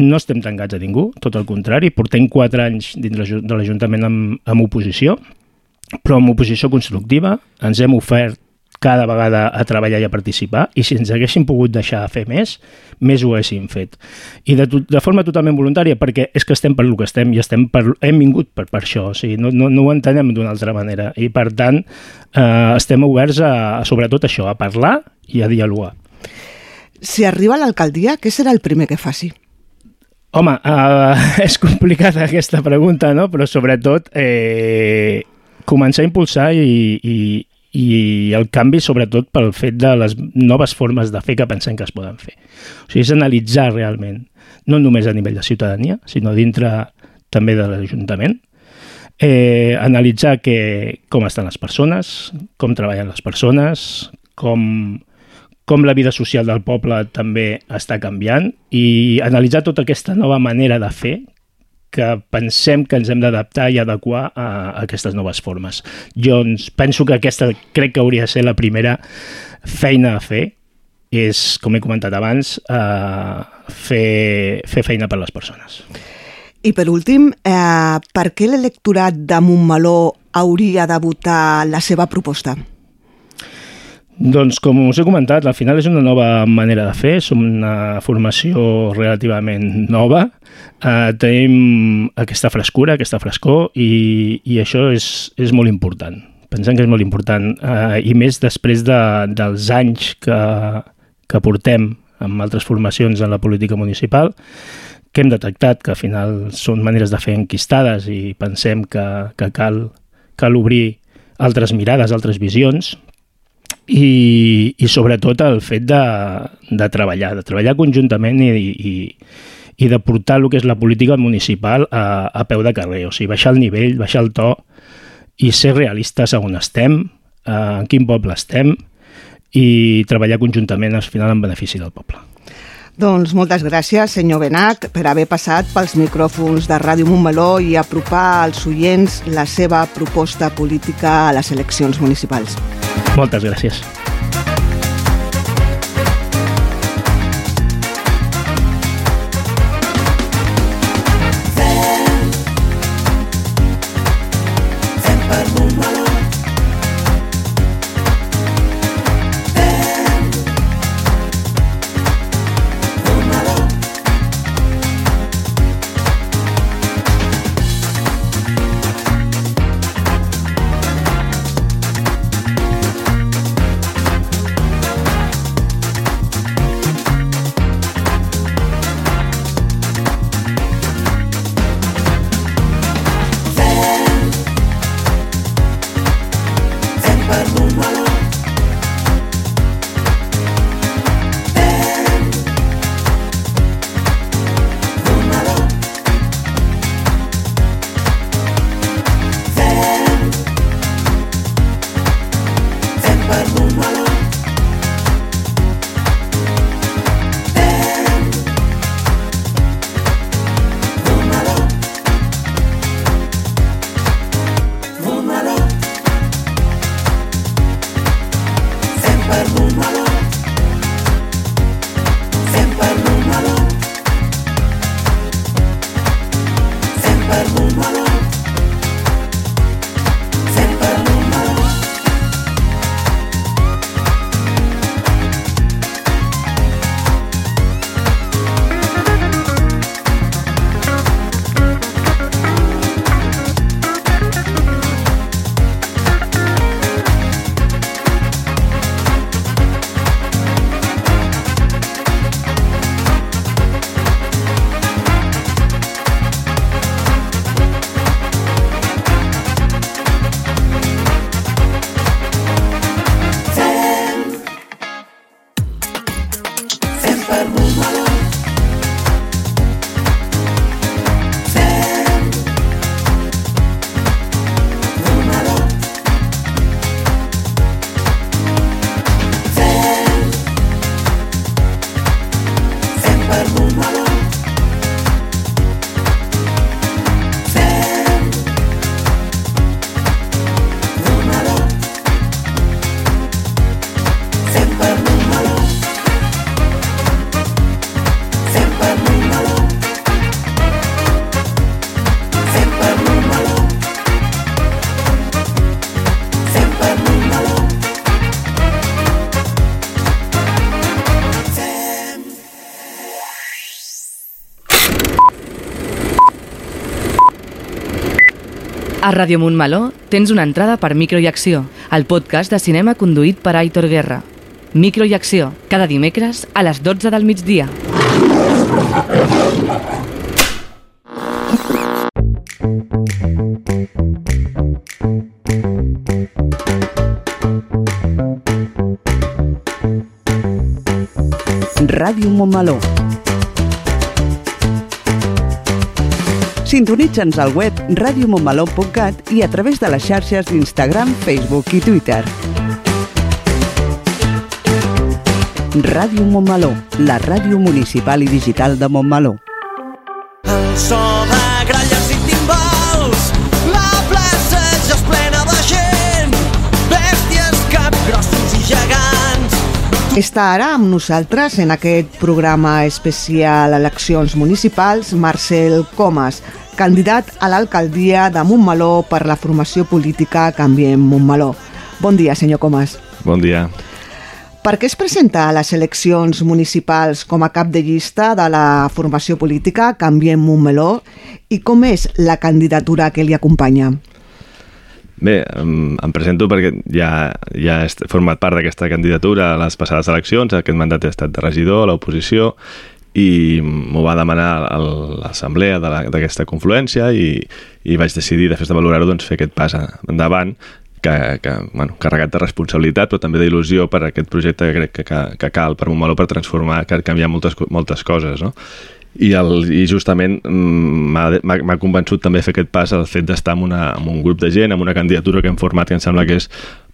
No estem tancats a ningú, tot el contrari. Portem quatre anys dins de l'Ajuntament amb, amb oposició, però amb oposició constructiva. Ens hem ofert cada vegada a treballar i a participar i si ens haguéssim pogut deixar fer més, més ho haguéssim fet. I de, de forma totalment voluntària, perquè és que estem per el que estem i estem per, hem vingut per, per això, o sigui, no, no, no ho entenem d'una altra manera i per tant eh, estem oberts a, a sobretot això, a parlar i a dialogar. Si arriba a l'alcaldia, què serà el primer que faci? Home, uh, és complicada aquesta pregunta, no? però sobretot eh, començar a impulsar i, i, i el canvi sobretot pel fet de les noves formes de fer que pensem que es poden fer. O sigui, és analitzar realment, no només a nivell de ciutadania, sinó dintre també de l'Ajuntament, eh, analitzar que, com estan les persones, com treballen les persones, com, com la vida social del poble també està canviant i analitzar tota aquesta nova manera de fer que pensem que ens hem d'adaptar i adequar a, a aquestes noves formes. Jo penso que aquesta crec que hauria de ser la primera feina a fer és, com he comentat abans, eh, fer, fer feina per les persones. I per últim, eh, per què l'electorat de Montmeló hauria de votar la seva proposta? Doncs com us he comentat, al final és una nova manera de fer, som una formació relativament nova, eh, tenim aquesta frescura, aquesta frescor i, i això és, és molt important. Pensem que és molt important. Eh, i més després de, dels anys que, que portem amb altres formacions en la política municipal, que hem detectat que al final són maneres de fer enquistades i pensem que, que cal, cal obrir altres mirades, altres visions, i, i sobretot el fet de, de treballar, de treballar conjuntament i, i, i de portar el que és la política municipal a, a peu de carrer, o sigui, baixar el nivell, baixar el to i ser realistes on estem, en quin poble estem i treballar conjuntament al final en benefici del poble. Doncs moltes gràcies, senyor Benac, per haver passat pels micròfons de Ràdio Montmeló i apropar als oients la seva proposta política a les eleccions municipals. Moltes gràcies. A Ràdio Montmeló tens una entrada per Micro i Acció, el podcast de cinema conduït per Aitor Guerra. Micro i Acció, cada dimecres a les 12 del migdia. Ràdio Montmeló. Sintonitza'ns al web radiomontmeló.cat i a través de les xarxes d'Instagram, Facebook i Twitter. Ràdio Montmeló, la ràdio municipal i digital de Montmeló. El so de gralles i timbals, la plaça ja és plena de gent, bèsties, capgrossos i gegants, Està ara amb nosaltres en aquest programa especial Eleccions Municipals Marcel Comas, candidat a l'alcaldia de Montmeló per la formació política Canviem Montmeló. Bon dia, senyor Comas. Bon dia. Per què es presenta a les eleccions municipals com a cap de llista de la formació política Canviem Montmeló i com és la candidatura que li acompanya? Bé, em, em presento perquè ja, ja he format part d'aquesta candidatura a les passades eleccions, aquest mandat he estat de regidor a l'oposició i m'ho va demanar l'assemblea d'aquesta confluència i, i vaig decidir, després de valorar-ho, doncs, fer aquest pas endavant que, que bueno, carregat de responsabilitat però també d'il·lusió per aquest projecte que crec que, que, que cal per Montmeló per transformar, que canviar moltes, moltes coses no? i, el, i justament mm, m'ha convençut també fer aquest pas el fet d'estar en, una, un grup de gent, amb una candidatura que hem format que em sembla que és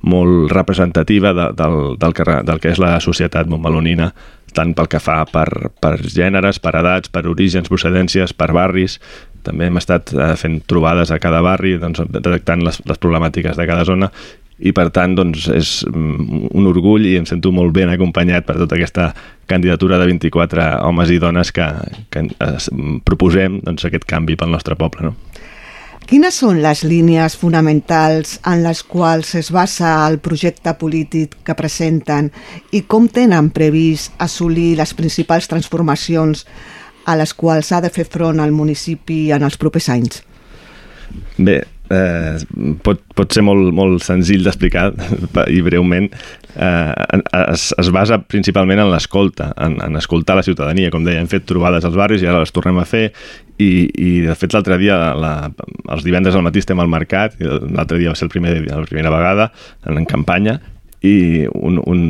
molt representativa de, del, del, que, del que és la societat montmelonina, tant pel que fa per, per gèneres, per edats, per orígens, procedències, per barris. També hem estat eh, fent trobades a cada barri, doncs, detectant les, les problemàtiques de cada zona i per tant doncs, és mm, un orgull i em sento molt ben acompanyat per tota aquesta candidatura de 24 homes i dones que, que proposem doncs, aquest canvi pel nostre poble. No? Quines són les línies fonamentals en les quals es basa el projecte polític que presenten i com tenen previst assolir les principals transformacions a les quals ha de fer front al municipi en els propers anys? Bé, eh, pot, pot ser molt, molt senzill d'explicar i breument eh, es, es basa principalment en l'escolta, en, en escoltar la ciutadania, com deia, hem fet trobades als barris i ara les tornem a fer. I, i de fet l'altre dia, la, els divendres al matí estem al mercat, l'altre dia va ser el primer, la primera vegada en, en campanya i un, un,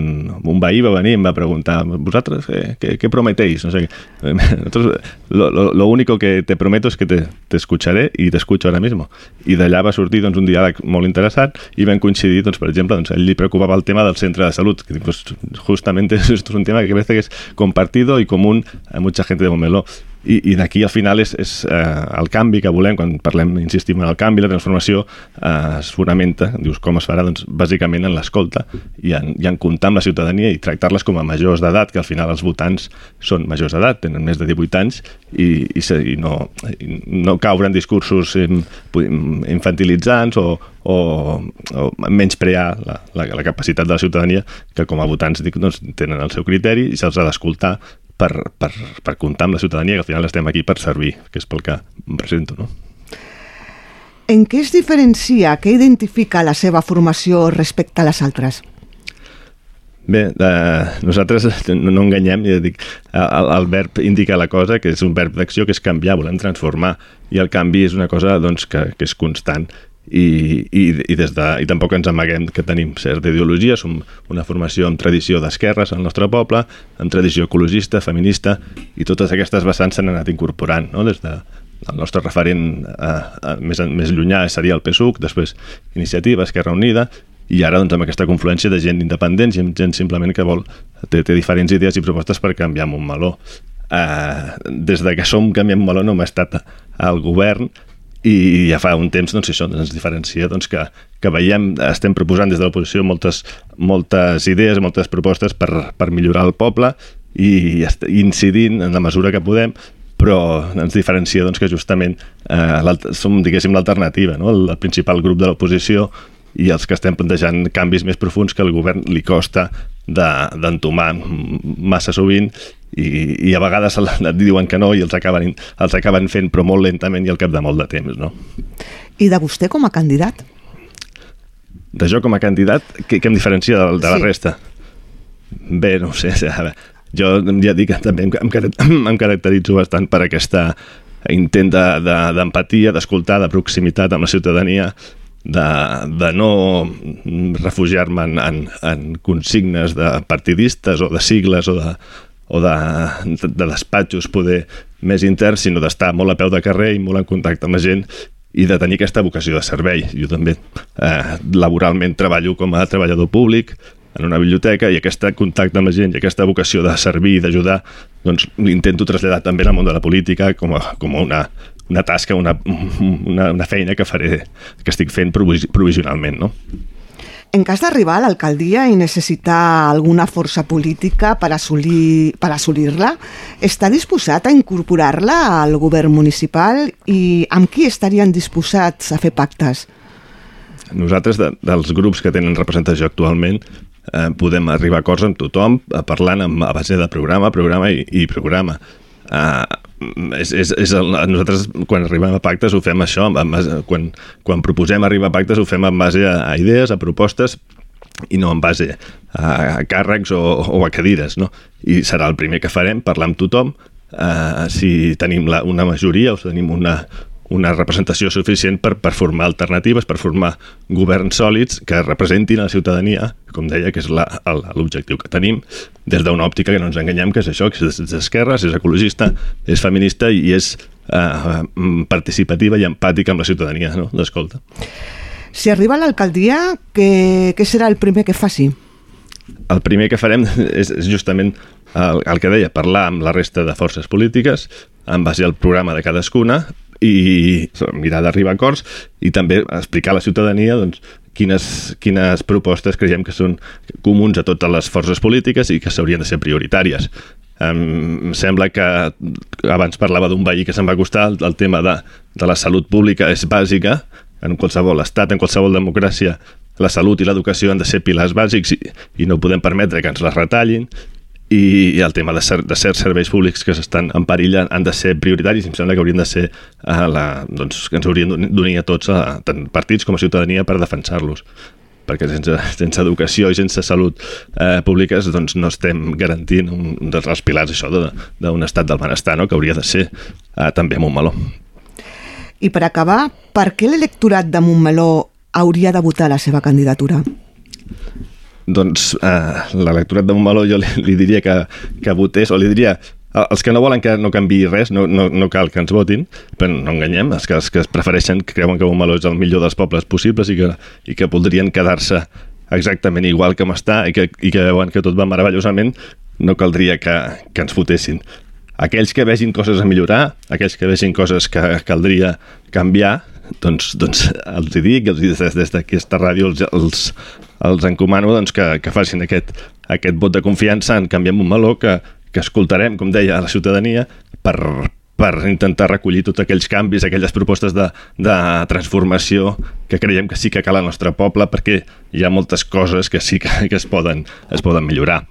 un veí va venir i em va preguntar vosaltres què, què, què prometéis? No sé, lo, lo, lo único que te prometo es que te, te escucharé i t'escucho ara mismo. I d'allà va sortir doncs, un diàleg molt interessant i vam coincidir, doncs, per exemple, doncs, ell li preocupava el tema del centre de salut, que pues, justament és un tema que parece que és compartido i común a mucha gente de Montmeló i, i d'aquí al final és, és eh, el canvi que volem, quan parlem, insistim en el canvi, la transformació eh, es fonamenta, dius com es farà, doncs bàsicament en l'escolta i, en, i en comptar amb la ciutadania i tractar-les com a majors d'edat, que al final els votants són majors d'edat, tenen més de 18 anys i, i, i, no, i no caure en discursos infantilitzants o, o, o menysprear la, la, la capacitat de la ciutadania que com a votants dic, doncs, tenen el seu criteri i se'ls ha d'escoltar per, per, per comptar amb la ciutadania, que al final estem aquí per servir, que és pel que em presento, no? En què es diferencia, què identifica la seva formació respecte a les altres? Bé, eh, nosaltres no, no enganyem, ja dic, el, el verb indica la cosa, que és un verb d'acció que és canviar, volem transformar, i el canvi és una cosa doncs, que, que és constant i, i, i, des de, i tampoc ens amaguem que tenim certa ideologia, som una formació amb tradició d'esquerres al nostre poble, amb tradició ecologista, feminista, i totes aquestes vessants s'han anat incorporant, no? des de el nostre referent eh, eh, més, més llunyà seria el PSUC, després Iniciativa, Esquerra Unida, i ara doncs, amb aquesta confluència de gent independent i gent simplement que vol té, té diferents idees i propostes per canviar un meló. Eh, des de que som Canviem Meló no hem estat al govern, i ja fa un temps doncs, això ens diferencia doncs, que, que veiem, estem proposant des de l'oposició moltes, moltes idees, moltes propostes per, per millorar el poble i, i incidint en la mesura que podem però ens diferencia doncs, que justament eh, som, diguéssim, l'alternativa, no? el, el principal grup de l'oposició i els que estem plantejant canvis més profuns que el govern li costa d'entomar de, massa sovint i, i a vegades et diuen que no i els acaben, els acaben fent però molt lentament i al cap de molt de temps no? I de vostè com a candidat? De jo com a candidat, què, què em diferencia de, de sí. la resta? Bé, no sé, jo ja dic que també em, em, em caracteritzo bastant per aquesta intent d'empatia, de, d'escoltar, de proximitat amb la ciutadania, de, de no refugiar-me en, en, en consignes de partidistes o de sigles o de, o de, de despatxos poder més interns, sinó d'estar molt a peu de carrer i molt en contacte amb la gent i de tenir aquesta vocació de servei. Jo també eh, laboralment treballo com a treballador públic en una biblioteca i aquest contacte amb la gent i aquesta vocació de servir i d'ajudar doncs intento traslladar també al món de la política com a, com a una, una tasca, una, una, una feina que faré, que estic fent provisionalment, no? En cas d'arribar a l'alcaldia i necessitar alguna força política per assolir- per assolir-la, està disposat a incorporar-la al govern municipal i amb qui estarien disposats a fer pactes? Nosaltres, de, dels grups que tenen representació actualment, eh, podem arribar a acords amb tothom, eh, parlant amb, a base de programa, programa i, i programa. Uh, és, és, és el, nosaltres quan arribem a pactes ho fem això base, quan, quan proposem arribar a pactes ho fem en base a, a idees, a propostes i no en base a, a càrrecs o, o a cadires no? i serà el primer que farem, parlar amb tothom uh, si tenim la, una majoria o si tenim una, una representació suficient per, per formar alternatives, per formar governs sòlids que representin a la ciutadania, com deia, que és l'objectiu que tenim, des d'una òptica que no ens enganyem, que és això, que és d'esquerres, és ecologista, és feminista i és eh, participativa i empàtica amb la ciutadania, no? d'escolta. Si arriba a l'alcaldia, què, què serà el primer que faci? el primer que farem és, és justament el, el que deia, parlar amb la resta de forces polítiques en base al programa de cadascuna i mirar d'arribar a acords i també explicar a la ciutadania doncs, quines, quines propostes creiem que són comuns a totes les forces polítiques i que s'haurien de ser prioritàries. Em sembla que abans parlava d'un veí que se'n va costar el, el tema de, de la salut pública és bàsica en qualsevol estat, en qualsevol democràcia la salut i l'educació han de ser pilars bàsics i, i no podem permetre que ens les retallin i, i el tema de, ser, de certs serveis públics que s'estan en perill han de ser prioritaris i em sembla que haurien de ser a la, doncs, que ens haurien d'unir a tots, a, tant partits com a ciutadania, per defensar-los perquè sense, sense educació i sense salut eh, públiques doncs no estem garantint un, un dels pilars això de- d'un estat del benestar no? que hauria de ser eh, també a Montmeló. I per acabar, per què l'electorat de Montmeló hauria de votar la seva candidatura? Doncs eh, l'electorat de Montmeló jo li, li diria que, que votés, o li diria els que no volen que no canvi res, no, no, no cal que ens votin, però no enganyem, els que, els que es prefereixen, que creuen que Montmeló és el millor dels pobles possibles i que, i que voldrien quedar-se exactament igual com està i que, i que veuen que tot va meravellosament, no caldria que, que ens votessin. Aquells que vegin coses a millorar, aquells que vegin coses que caldria canviar, doncs, doncs els hi dic, els hi des d'aquesta ràdio els, els, els encomano doncs, que, que facin aquest, aquest vot de confiança en Canviem Montmeló, que, que escoltarem, com deia, a la ciutadania per, per intentar recollir tots aquells canvis, aquelles propostes de, de transformació que creiem que sí que cal al nostre poble perquè hi ha moltes coses que sí que, que es, poden, es poden millorar.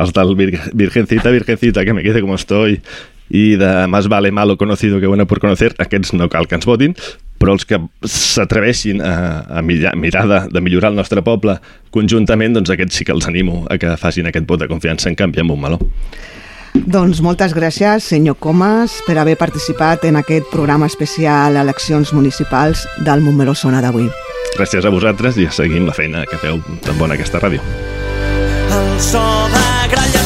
Els del Vir- Virgencita, Virgencita, que me quede como estoy, i de Más vale malo conocido que bueno por conocer, aquests no cal que ens votin, però els que s'atreveixin a, a mirar, mirar de, de millorar el nostre poble conjuntament, doncs aquests sí que els animo a que facin aquest vot de confiança en canvi amb un meló. Doncs moltes gràcies, senyor Comas, per haver participat en aquest programa especial Eleccions Municipals del Montmeló Sona d'avui. Gràcies a vosaltres i seguim la feina que feu tan bona aquesta ràdio. El so de gralles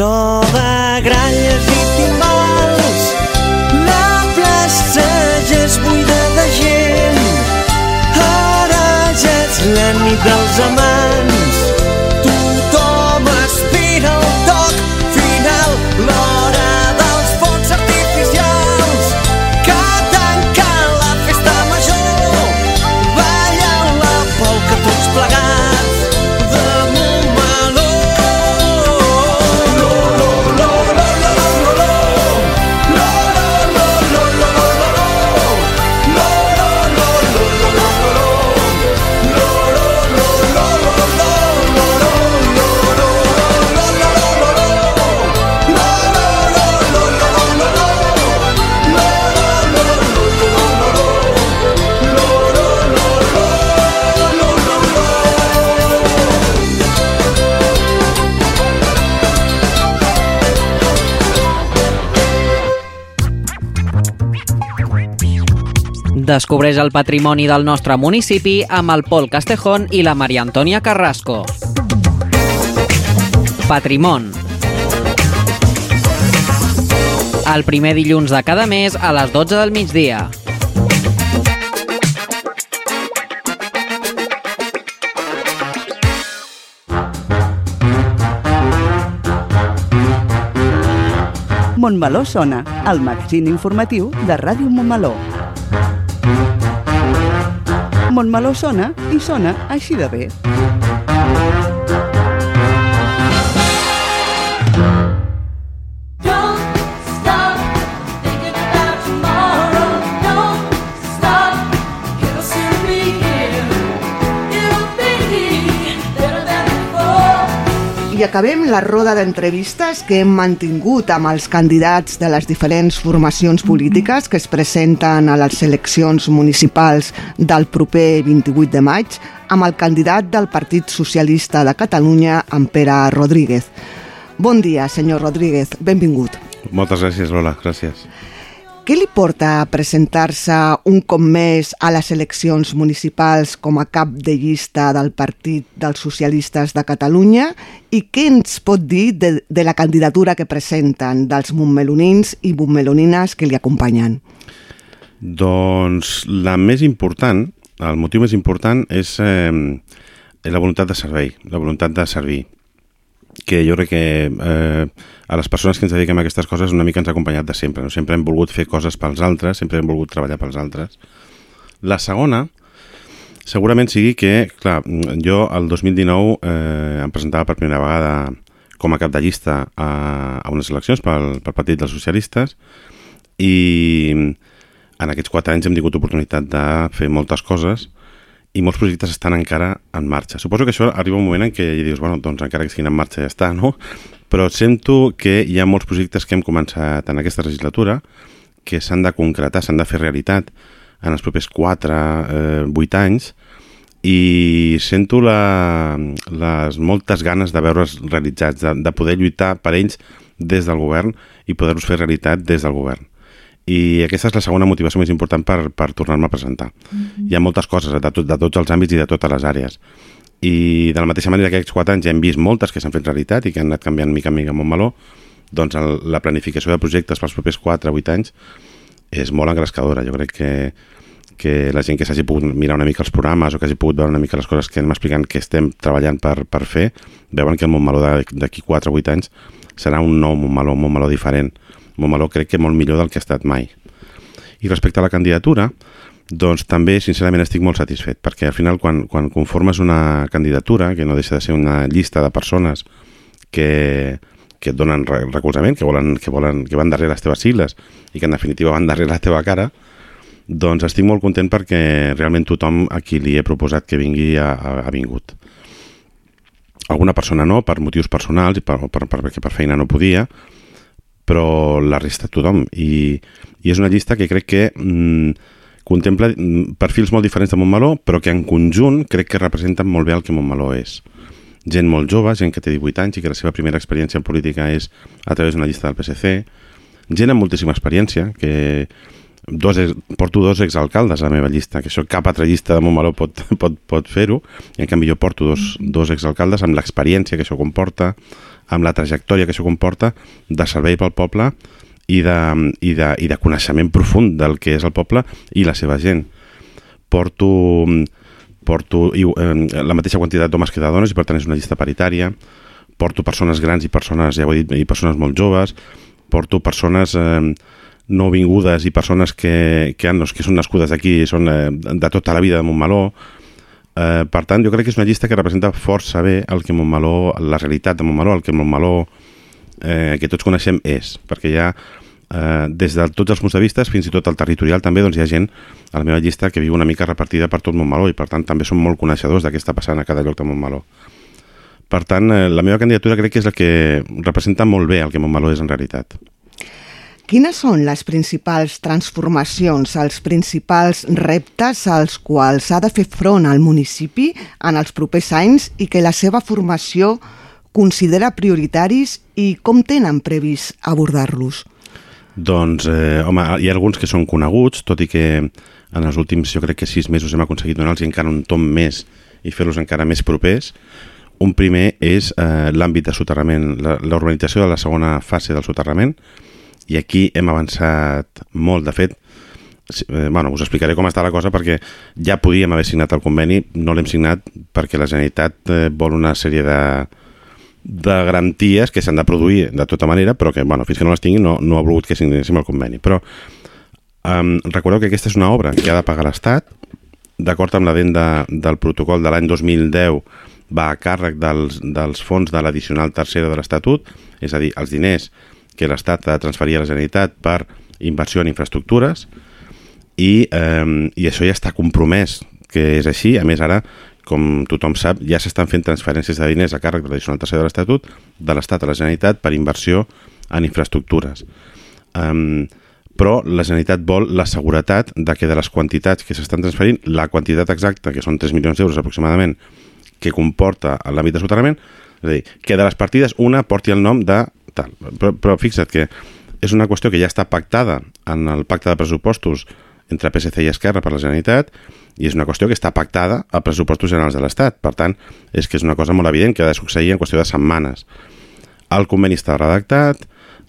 el Descobreix el patrimoni del nostre municipi amb el Pol Castejón i la Maria Antònia Carrasco. Patrimon. El primer dilluns de cada mes a les 12 del migdia. Montmeló sona, el magazín informatiu de Ràdio Montmeló. Montmeló sona i sona així de bé. I acabem la roda d'entrevistes que hem mantingut amb els candidats de les diferents formacions polítiques que es presenten a les eleccions municipals del proper 28 de maig amb el candidat del Partit Socialista de Catalunya, en Pere Rodríguez. Bon dia, senyor Rodríguez, benvingut. Moltes gràcies, Lola, gràcies. Què li porta a presentar-se un cop més a les eleccions municipals com a cap de llista del Partit dels Socialistes de Catalunya i què ens pot dir de, de la candidatura que presenten dels montmelonins i montmelonines que li acompanyen? Doncs la més important, el motiu més important és eh, la voluntat de servei, la voluntat de servir que jo crec que eh, a les persones que ens dediquem a aquestes coses una mica ens ha acompanyat de sempre. No? Sempre hem volgut fer coses pels altres, sempre hem volgut treballar pels altres. La segona, segurament sigui que, clar, jo el 2019 eh, em presentava per primera vegada com a cap de llista a, a unes eleccions pel, pel Partit dels Socialistes i en aquests quatre anys hem tingut oportunitat de fer moltes coses i molts projectes estan encara en marxa. Suposo que això arriba un moment en què dius, bueno, doncs encara que estiguin en marxa ja està, no? Però sento que hi ha molts projectes que hem començat en aquesta legislatura que s'han de concretar, s'han de fer realitat en els propers 4, eh, 8 anys i sento la, les moltes ganes de veure's realitzats, de, de poder lluitar per ells des del govern i poder-los fer realitat des del govern i aquesta és la segona motivació més important per, per tornar-me a presentar. Mm -hmm. Hi ha moltes coses de, tot, de tots els àmbits i de totes les àrees. I de la mateixa manera que aquests quatre anys ja hem vist moltes que s'han fet realitat i que han anat canviant mica en mica a Montmeló, doncs el, la planificació de projectes pels propers 4 o 8 anys és molt engrescadora. Jo crec que, que la gent que s'hagi pogut mirar una mica els programes o que hagi pogut veure una mica les coses que anem explicant que estem treballant per, per fer, veuen que el Montmeló d'aquí 4 o 8 anys serà un nou Montmeló, un Montmeló diferent, Montmeló crec que molt millor del que ha estat mai. I respecte a la candidatura, doncs també, sincerament, estic molt satisfet, perquè al final, quan, quan conformes una candidatura, que no deixa de ser una llista de persones que, que et donen recolzament, que, volen, que, volen, que van darrere les teves sigles i que en definitiva van darrere la teva cara, doncs estic molt content perquè realment tothom a qui li he proposat que vingui ha, ha vingut. Alguna persona no, per motius personals i per, per, per, perquè per feina no podia, però la resta tothom. I, i és una llista que crec que mm, contempla mm, perfils molt diferents de Montmeló, però que en conjunt crec que representen molt bé el que Montmeló és. Gent molt jove, gent que té 18 anys i que la seva primera experiència en política és a través d'una llista del PSC, gent amb moltíssima experiència, que dos, porto dos exalcaldes a la meva llista, que això cap altra llista de Montmeló pot, pot, pot fer-ho, i en canvi jo porto dos, dos exalcaldes amb l'experiència que això comporta, amb la trajectòria que això comporta de servei pel poble i de, i de, i de coneixement profund del que és el poble i la seva gent. Porto, porto i, eh, la mateixa quantitat d'homes que de dones i per tant és una llista paritària. Porto persones grans i persones, ja ho he dit, i persones molt joves. Porto persones eh, no vingudes i persones que, que, han, que són nascudes aquí, són eh, de tota la vida de Montmeló, Eh, per tant, jo crec que és una llista que representa força bé el que Montmeló, la realitat de Montmeló, el que Montmeló eh, que tots coneixem és, perquè hi ha eh, des de tots els punts de vista, fins i tot el territorial també, doncs hi ha gent a la meva llista que viu una mica repartida per tot Montmeló i per tant també som molt coneixedors està passant a cada lloc de Montmeló. Per tant, eh, la meva candidatura crec que és la que representa molt bé el que Montmeló és en realitat. Quines són les principals transformacions, els principals reptes als quals ha de fer front al municipi en els propers anys i que la seva formació considera prioritaris i com tenen previst abordar-los? Doncs, eh, home, hi ha alguns que són coneguts, tot i que en els últims, jo crec que sis mesos hem aconseguit donar-los encara un tom més i fer-los encara més propers. Un primer és eh, l'àmbit de soterrament, la- l'urbanització de la segona fase del soterrament, i aquí hem avançat molt. De fet, eh, bueno, us explicaré com està la cosa perquè ja podíem haver signat el conveni, no l'hem signat perquè la Generalitat eh, vol una sèrie de, de garanties que s'han de produir de tota manera, però que, bueno, fins que no les tingui no, no ha volgut que signéssim el conveni. Però um, recordeu que aquesta és una obra que ha de pagar l'Estat, d'acord amb l'adenda del protocol de l'any 2010 va a càrrec dels, dels fons de l'addicional tercera de l'Estatut, és a dir, els diners que l'Estat ha de transferir a la Generalitat per inversió en infraestructures, i, eh, i això ja està compromès que és així, a més ara com tothom sap, ja s'estan fent transferències de diners a càrrec de l'addicional tercer de l'Estatut de l'Estat a la Generalitat per inversió en infraestructures. Um, però la Generalitat vol la seguretat de que de les quantitats que s'estan transferint, la quantitat exacta, que són 3 milions d'euros aproximadament, que comporta l'àmbit de soterrament, és a dir, que de les partides una porti el nom de tal. Però, però fixa't que és una qüestió que ja està pactada en el pacte de pressupostos entre PSC i Esquerra per la Generalitat i és una qüestió que està pactada a pressupostos generals de l'Estat. Per tant, és que és una cosa molt evident que ha de succeir en qüestió de setmanes. El conveni està redactat,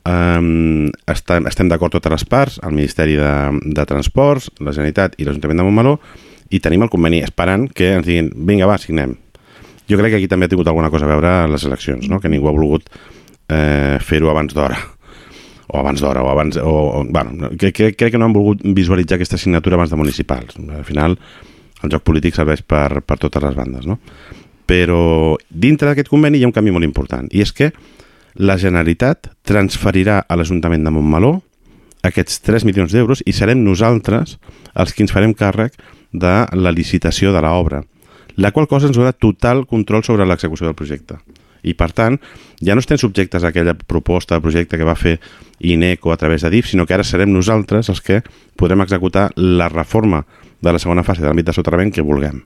um, està, estem d'acord totes les parts, el Ministeri de, de Transports, la Generalitat i l'Ajuntament de Montmeló, i tenim el conveni esperant que ens diguin vinga, va, signem. Jo crec que aquí també ha tingut alguna cosa a veure les eleccions, no? que ningú ha volgut eh, fer-ho abans d'hora o abans d'hora, o abans... O, o, bueno, que, que, crec que no han volgut visualitzar aquesta signatura abans de municipals. Al final, el joc polític serveix per, per totes les bandes, no? Però dintre d'aquest conveni hi ha un canvi molt important, i és que la Generalitat transferirà a l'Ajuntament de Montmeló aquests 3 milions d'euros i serem nosaltres els que ens farem càrrec de la licitació de l'obra, la qual cosa ens donarà total control sobre l'execució del projecte. I, per tant, ja no estem subjectes a aquella proposta projecte que va fer INECO a través de DIF, sinó que ara serem nosaltres els que podrem executar la reforma de la segona fase de l'àmbit de soterrament que vulguem.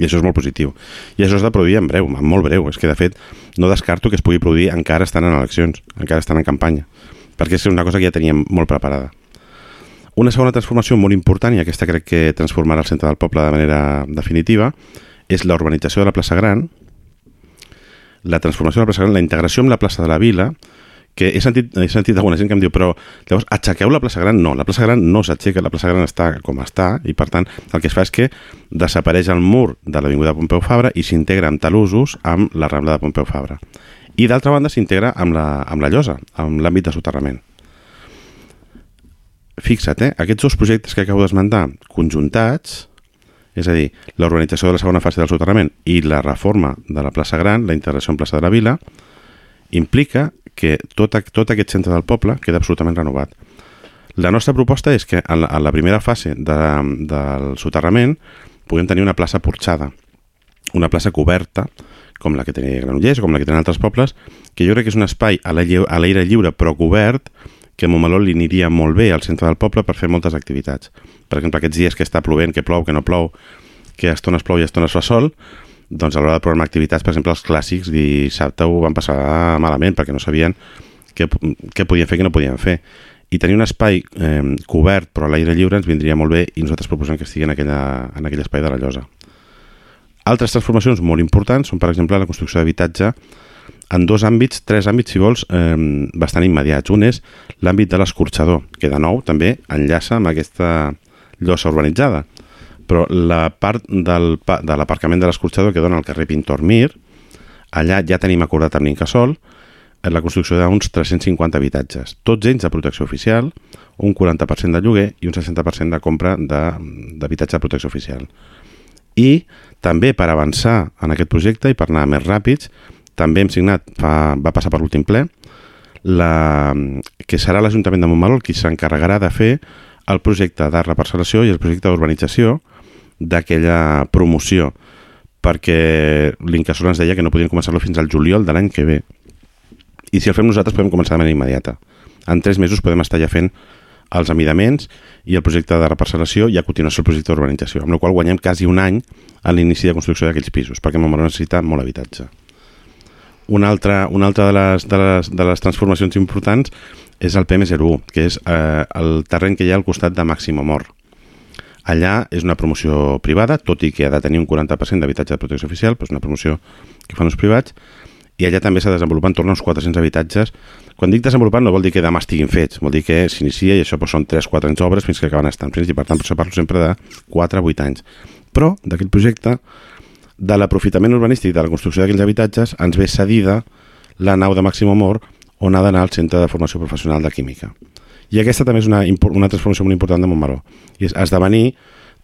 I això és molt positiu. I això es de produir en breu, en molt breu. És que, de fet, no descarto que es pugui produir encara estan en eleccions, encara estan en campanya, perquè és una cosa que ja teníem molt preparada. Una segona transformació molt important, i aquesta crec que transformarà el centre del poble de manera definitiva, és la urbanització de la plaça Gran, la transformació Gran, la integració amb la plaça de la Vila, que he sentit, he sentit alguna gent que em diu però llavors aixequeu la plaça Gran? No, la plaça Gran no s'aixeca, la plaça Gran està com està i per tant el que es fa és que desapareix el mur de l'Avinguda Pompeu Fabra i s'integra amb talusos amb la Rambla de Pompeu Fabra. I d'altra banda s'integra amb, la, amb la llosa, amb l'àmbit de soterrament. Fixa't, eh? aquests dos projectes que acabo d'esmentar, conjuntats, és a dir, la urbanització de la segona fase del soterrament i la reforma de la plaça Gran, la integració en plaça de la Vila, implica que tot, tot aquest centre del poble queda absolutament renovat. La nostra proposta és que en la, en la primera fase de, del soterrament puguem tenir una plaça porxada, una plaça coberta, com la que tenia Granollers com la que tenen altres pobles, que jo crec que és un espai a l'aire lliure però cobert, que a Montmeló li aniria molt bé al centre del poble per fer moltes activitats. Per exemple, aquests dies que està plovent, que plou, que no plou, que a estones plou i a estones fa sol, doncs a l'hora de programar activitats, per exemple, els clàssics dissabte ho van passar malament perquè no sabien què, què podien fer i què no podien fer. I tenir un espai eh, cobert però a l'aire lliure ens vindria molt bé i nosaltres proposem que estigui en, aquella, en aquell espai de la llosa. Altres transformacions molt importants són, per exemple, la construcció d'habitatge en dos àmbits, tres àmbits, si vols, eh, bastant immediats. Un és l'àmbit de l'escorxador, que de nou també enllaça amb aquesta llosa urbanitzada. Però la part del, de l'aparcament de l'escorxador que dona al carrer Pintor Mir, allà ja tenim acordat amb l'Incasol la construcció d'uns 350 habitatges, tots ells de protecció oficial, un 40% de lloguer i un 60% de compra d'habitatge de, de protecció oficial. I també per avançar en aquest projecte i per anar més ràpids, també hem signat, fa, va passar per l'últim ple, la, que serà l'Ajuntament de Montmeló qui s'encarregarà de fer el projecte de reparcel·lació i el projecte d'urbanització d'aquella promoció perquè l'Incasol ens deia que no podien començar-lo fins al juliol de l'any que ve. I si el fem nosaltres podem començar de manera immediata. En tres mesos podem estar ja fent els amidaments i el projecte de reparcel·lació i a continuació el projecte d'urbanització, amb la qual guanyem quasi un any a l'inici de construcció d'aquells pisos, perquè Montmeló necessita molt habitatge. Una altra, una altra de, les, de, les, de les transformacions importants és el PM01, que és eh, el terreny que hi ha al costat de Màxim Amor. Allà és una promoció privada, tot i que ha de tenir un 40% d'habitatge de protecció oficial, però és una promoció que fan els privats, i allà també s'ha desenvolupat en torn a uns 400 habitatges. Quan dic desenvolupat no vol dir que demà estiguin fets, vol dir que s'inicia i això doncs, són 3-4 anys d'obres fins que acaben estant fets i per tant per això parlo sempre de 4-8 anys. Però d'aquell projecte, de l'aprofitament urbanístic de la construcció d'aquells habitatges, ens ve cedida la nau de Màxim Amor on ha d'anar al Centre de Formació Professional de Química. I aquesta també és una, una transformació molt important de Montmeló. I és esdevenir,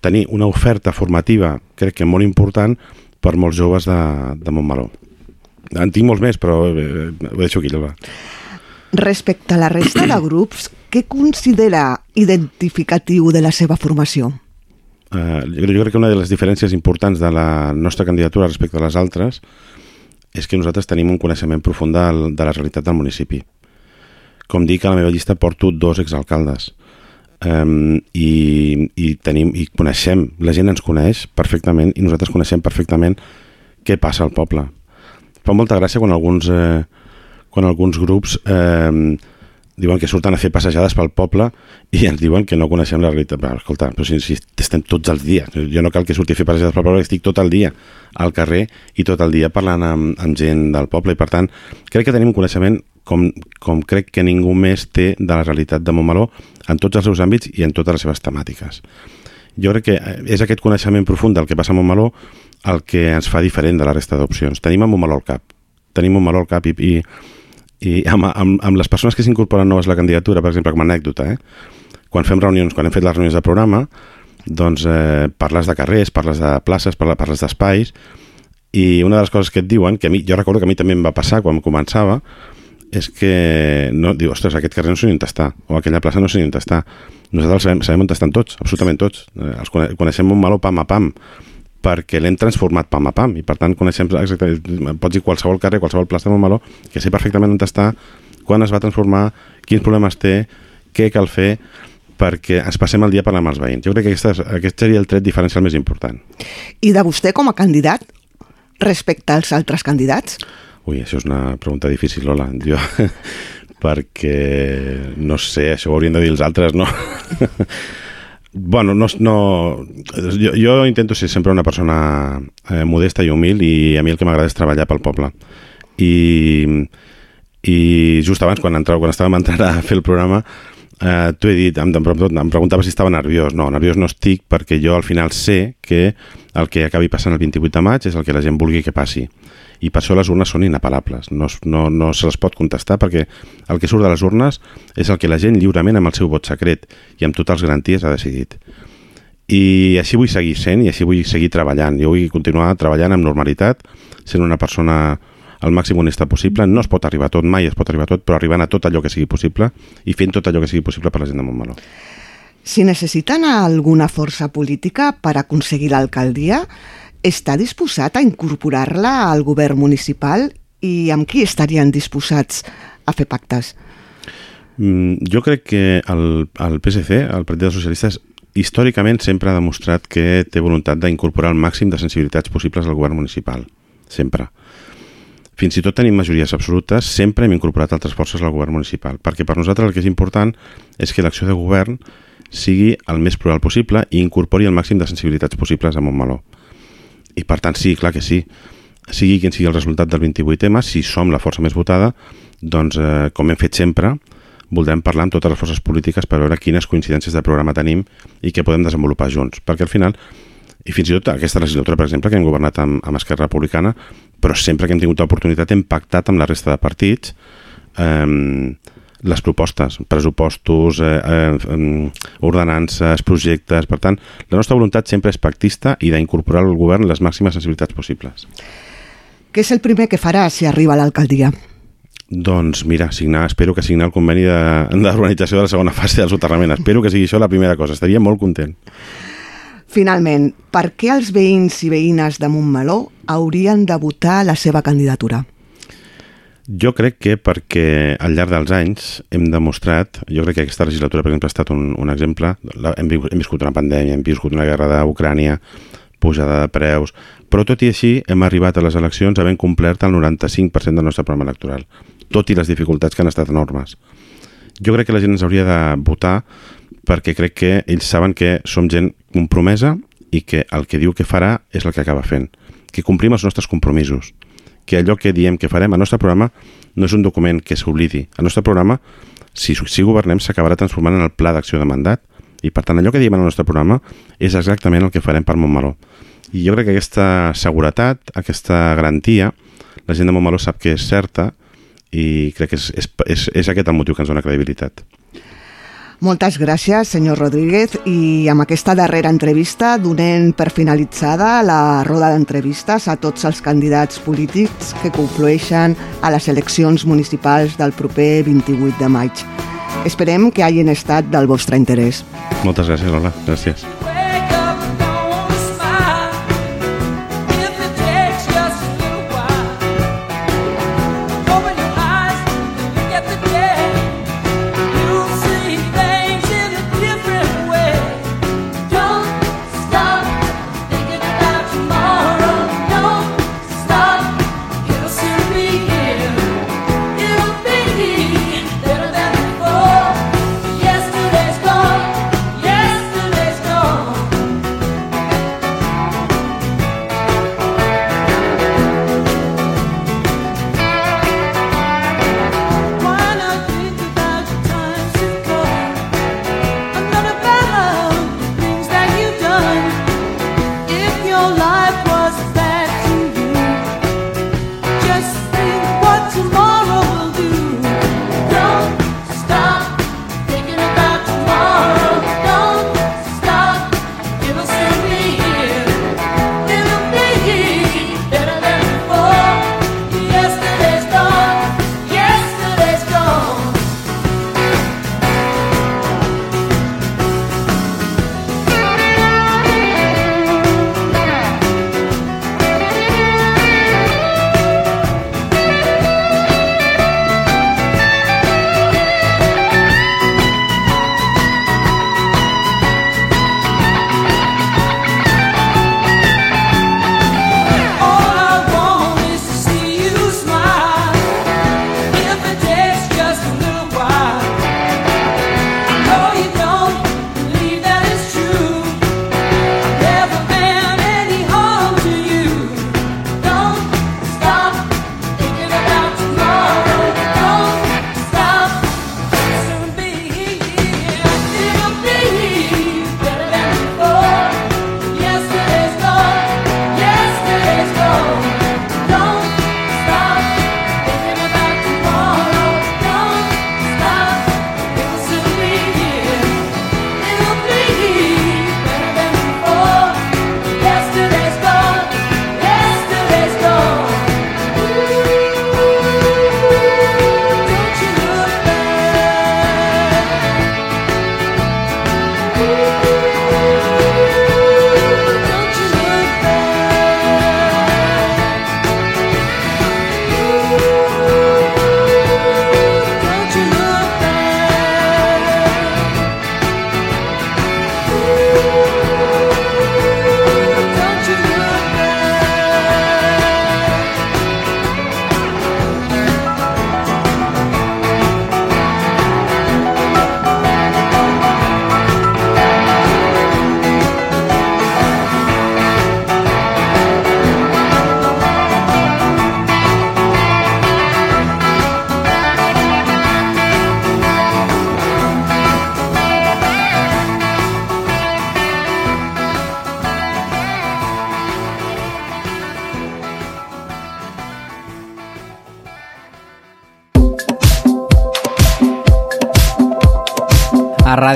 tenir una oferta formativa, crec que molt important, per molts joves de, de Montmeló. En tinc molts més, però eh, ho deixo aquí, Alba. Respecte a la resta de grups, què considera identificatiu de la seva formació? Uh, jo, crec que una de les diferències importants de la nostra candidatura respecte a les altres és que nosaltres tenim un coneixement profund de la realitat del municipi. Com dic, a la meva llista porto dos exalcaldes um, i, i, tenim, i coneixem, la gent ens coneix perfectament i nosaltres coneixem perfectament què passa al poble. Fa molta gràcia quan alguns, eh, quan alguns grups eh, diuen que surten a fer passejades pel poble i ens diuen que no coneixem la realitat. Però, escolta, però si, si estem tots els dies, jo no cal que surti a fer passejades pel poble, estic tot el dia al carrer i tot el dia parlant amb, amb gent del poble i per tant crec que tenim un coneixement com, com crec que ningú més té de la realitat de Montmeló en tots els seus àmbits i en totes les seves temàtiques. Jo crec que és aquest coneixement profund del que passa a Montmeló el que ens fa diferent de la resta d'opcions. Tenim a Montmeló al cap, tenim Montmeló al cap i, i i amb, amb, amb les persones que s'incorporen noves a la candidatura, per exemple, com a anècdota, eh? quan fem reunions, quan hem fet les reunions de programa, doncs eh, parles de carrers, parles de places, parles, d'espais, i una de les coses que et diuen, que a mi, jo recordo que a mi també em va passar quan començava, és que no, diu, ostres, aquest carrer no sé on està, o aquella plaça no sé on està. Nosaltres sabem, sabem on estan tots, absolutament tots. Eh, els coneixem un malo pam a pam perquè l'hem transformat pam a pam i per tant coneixem exactament, pots dir qualsevol carrer, qualsevol plaça de Montmeló, que sé perfectament on està, quan es va transformar, quins problemes té, què cal fer perquè ens passem el dia parlant amb els veïns. Jo crec que aquest, aquest seria el tret diferencial més important. I de vostè com a candidat respecte als altres candidats? Ui, això és una pregunta difícil, Lola. Jo, perquè, no sé, això ho haurien de dir els altres, no? Bueno, no, no, jo, jo intento ser sempre una persona eh, modesta i humil i a mi el que m'agrada és treballar pel poble. I, i just abans, quan, entrava, quan estàvem entrant a fer el programa, eh, t'ho he dit, em, em, preguntava si estava nerviós. No, nerviós no estic perquè jo al final sé que el que acabi passant el 28 de maig és el que la gent vulgui que passi i per això les urnes són inapel·lables, no, no, no se les pot contestar perquè el que surt de les urnes és el que la gent lliurement amb el seu vot secret i amb totes les garanties ha decidit. I així vull seguir sent i així vull seguir treballant. Jo vull continuar treballant amb normalitat, sent una persona el màxim honesta possible. No es pot arribar a tot, mai es pot arribar a tot, però arribant a tot allò que sigui possible i fent tot allò que sigui possible per la gent de Montmeló. Si necessiten alguna força política per aconseguir l'alcaldia, està disposat a incorporar-la al govern municipal i amb qui estarien disposats a fer pactes? Mm, jo crec que el, el PSC, el Partit dels Socialistes, històricament sempre ha demostrat que té voluntat d'incorporar el màxim de sensibilitats possibles al govern municipal. Sempre. Fins i tot tenim majories absolutes, sempre hem incorporat altres forces al govern municipal, perquè per nosaltres el que és important és que l'acció de govern sigui el més plural possible i incorpori el màxim de sensibilitats possibles a Montmeló. I per tant, sí, clar que sí. Sigui quin sigui el resultat del 28M, si som la força més votada, doncs, eh, com hem fet sempre, voldrem parlar amb totes les forces polítiques per veure quines coincidències de programa tenim i què podem desenvolupar junts. Perquè al final, i fins i tot aquesta legislatura, per exemple, que hem governat amb, amb Esquerra Republicana, però sempre que hem tingut l'oportunitat hem pactat amb la resta de partits eh, les propostes, pressupostos, eh, eh, ordenances, projectes... Per tant, la nostra voluntat sempre és pactista i d'incorporar al govern les màximes sensibilitats possibles. Què és el primer que farà si arriba a l'alcaldia? Doncs mira, signar, espero que signar el conveni d'urbanització de, de la segona fase del soterrament. Espero que sigui això la primera cosa. Estaria molt content. Finalment, per què els veïns i veïnes de Montmeló haurien de votar la seva candidatura? Jo crec que perquè al llarg dels anys hem demostrat, jo crec que aquesta legislatura, per exemple, ha estat un, un exemple, la, hem, hem viscut una pandèmia, hem viscut una guerra d'Ucrània, pujada de preus, però tot i així hem arribat a les eleccions havent complert el 95% del nostre programa electoral, tot i les dificultats que han estat enormes. Jo crec que la gent ens hauria de votar perquè crec que ells saben que som gent compromesa i que el que diu que farà és el que acaba fent. Que complim els nostres compromisos. Que allò que diem que farem, el nostre programa no és un document que s'oblidi. El nostre programa, si, si governem, s'acabarà transformant en el pla d'acció de mandat i per tant allò que diem en el nostre programa és exactament el que farem per Montmeló. I jo crec que aquesta seguretat, aquesta garantia, la gent de Montmeló sap que és certa i crec que és, és, és, és aquest el motiu que ens dona credibilitat. Moltes gràcies, senyor Rodríguez, i amb aquesta darrera entrevista donem per finalitzada la roda d'entrevistes a tots els candidats polítics que conflueixen a les eleccions municipals del proper 28 de maig. Esperem que hagin estat del vostre interès. Moltes gràcies, Lola. Gràcies.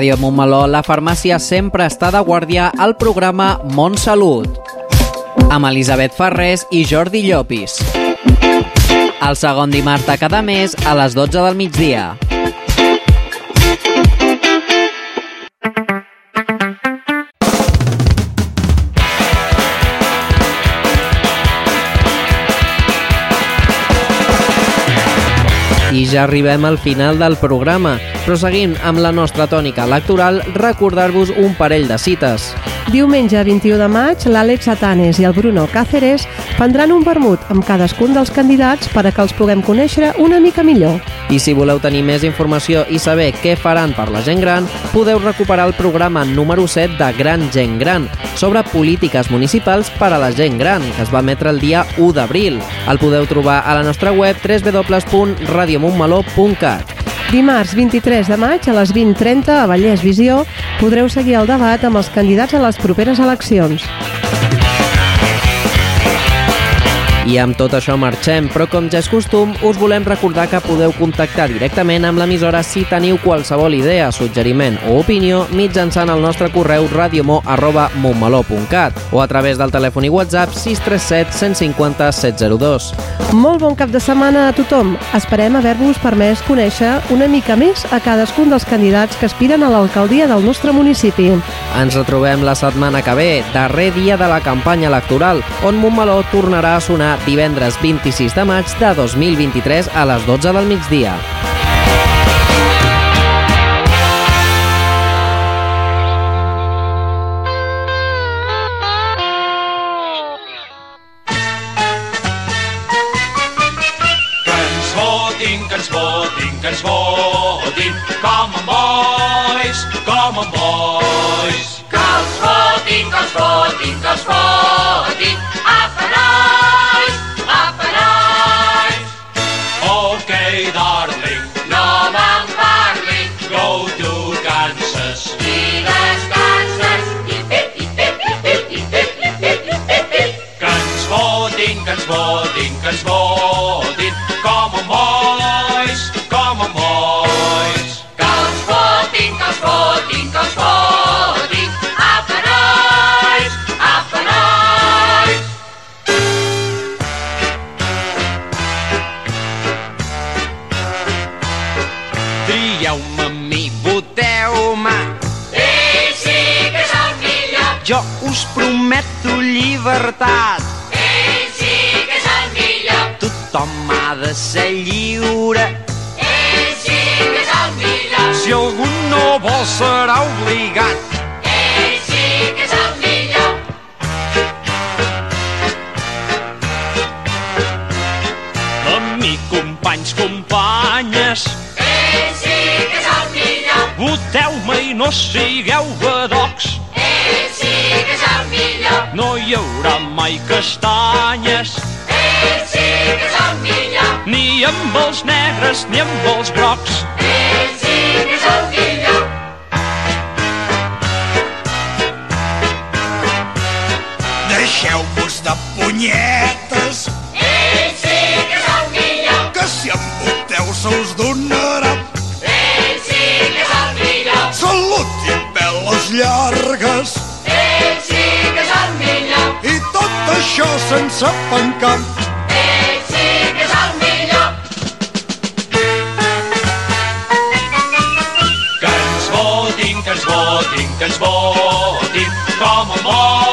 Ràdio Montmeló, la farmàcia sempre està de guàrdia al programa Montsalut, amb Elisabet Ferrés i Jordi Llopis. El segon dimarts de cada mes a les 12 del migdia. I ja arribem al final del programa. Però seguint amb la nostra tònica electoral, recordar-vos un parell de cites. Diumenge 21 de maig, l'Àlex Atanes i el Bruno Cáceres prendran un vermut amb cadascun dels candidats per a que els puguem conèixer una mica millor. I si voleu tenir més informació i saber què faran per la gent gran, podeu recuperar el programa número 7 de Gran Gent Gran sobre polítiques municipals per a la gent gran, que es va emetre el dia 1 d'abril. El podeu trobar a la nostra web www.radiomontmeló.cat. Dimarts 23 de maig a les 20.30 a Vallès Visió podreu seguir el debat amb els candidats a les properes eleccions. I amb tot això marxem, però com ja és costum, us volem recordar que podeu contactar directament amb l'emissora si teniu qualsevol idea, suggeriment o opinió mitjançant el nostre correu radiomo.montmeló.cat o a través del telèfon i WhatsApp 637 150 702. Molt bon cap de setmana a tothom. Esperem haver-vos permès conèixer una mica més a cadascun dels candidats que aspiren a l'alcaldia del nostre municipi. Ens retrobem la setmana que ve, darrer dia de la campanya electoral, on Montmeló tornarà a sonar divendres 26 de maig de 2023 a les 12 del migdia. Que ens votin, que ens votin, que ens votin. Llibertat. Ell sí que el millor. Tothom ha de ser lliure. Ell sí que el millor. Si algú no vol serà obligat. Ell sí que el millor. Companys, companyes, Ell sí que el millor. voteu-me i no sigueu badocs. Ell hi haurà mai castanyes, Ell sí que el millor. ni amb els negres ni amb els grocs. Ell sí que el millor. Deixeu-vos de punyetes, Ell sí que el millor. que si em voteu se us donarà Ell sí que el millor. salut i veles llargues. Això sense pencar. Ell sí que és el millor. Que ens votin, que ens votin, que ens votin. Come on, boys,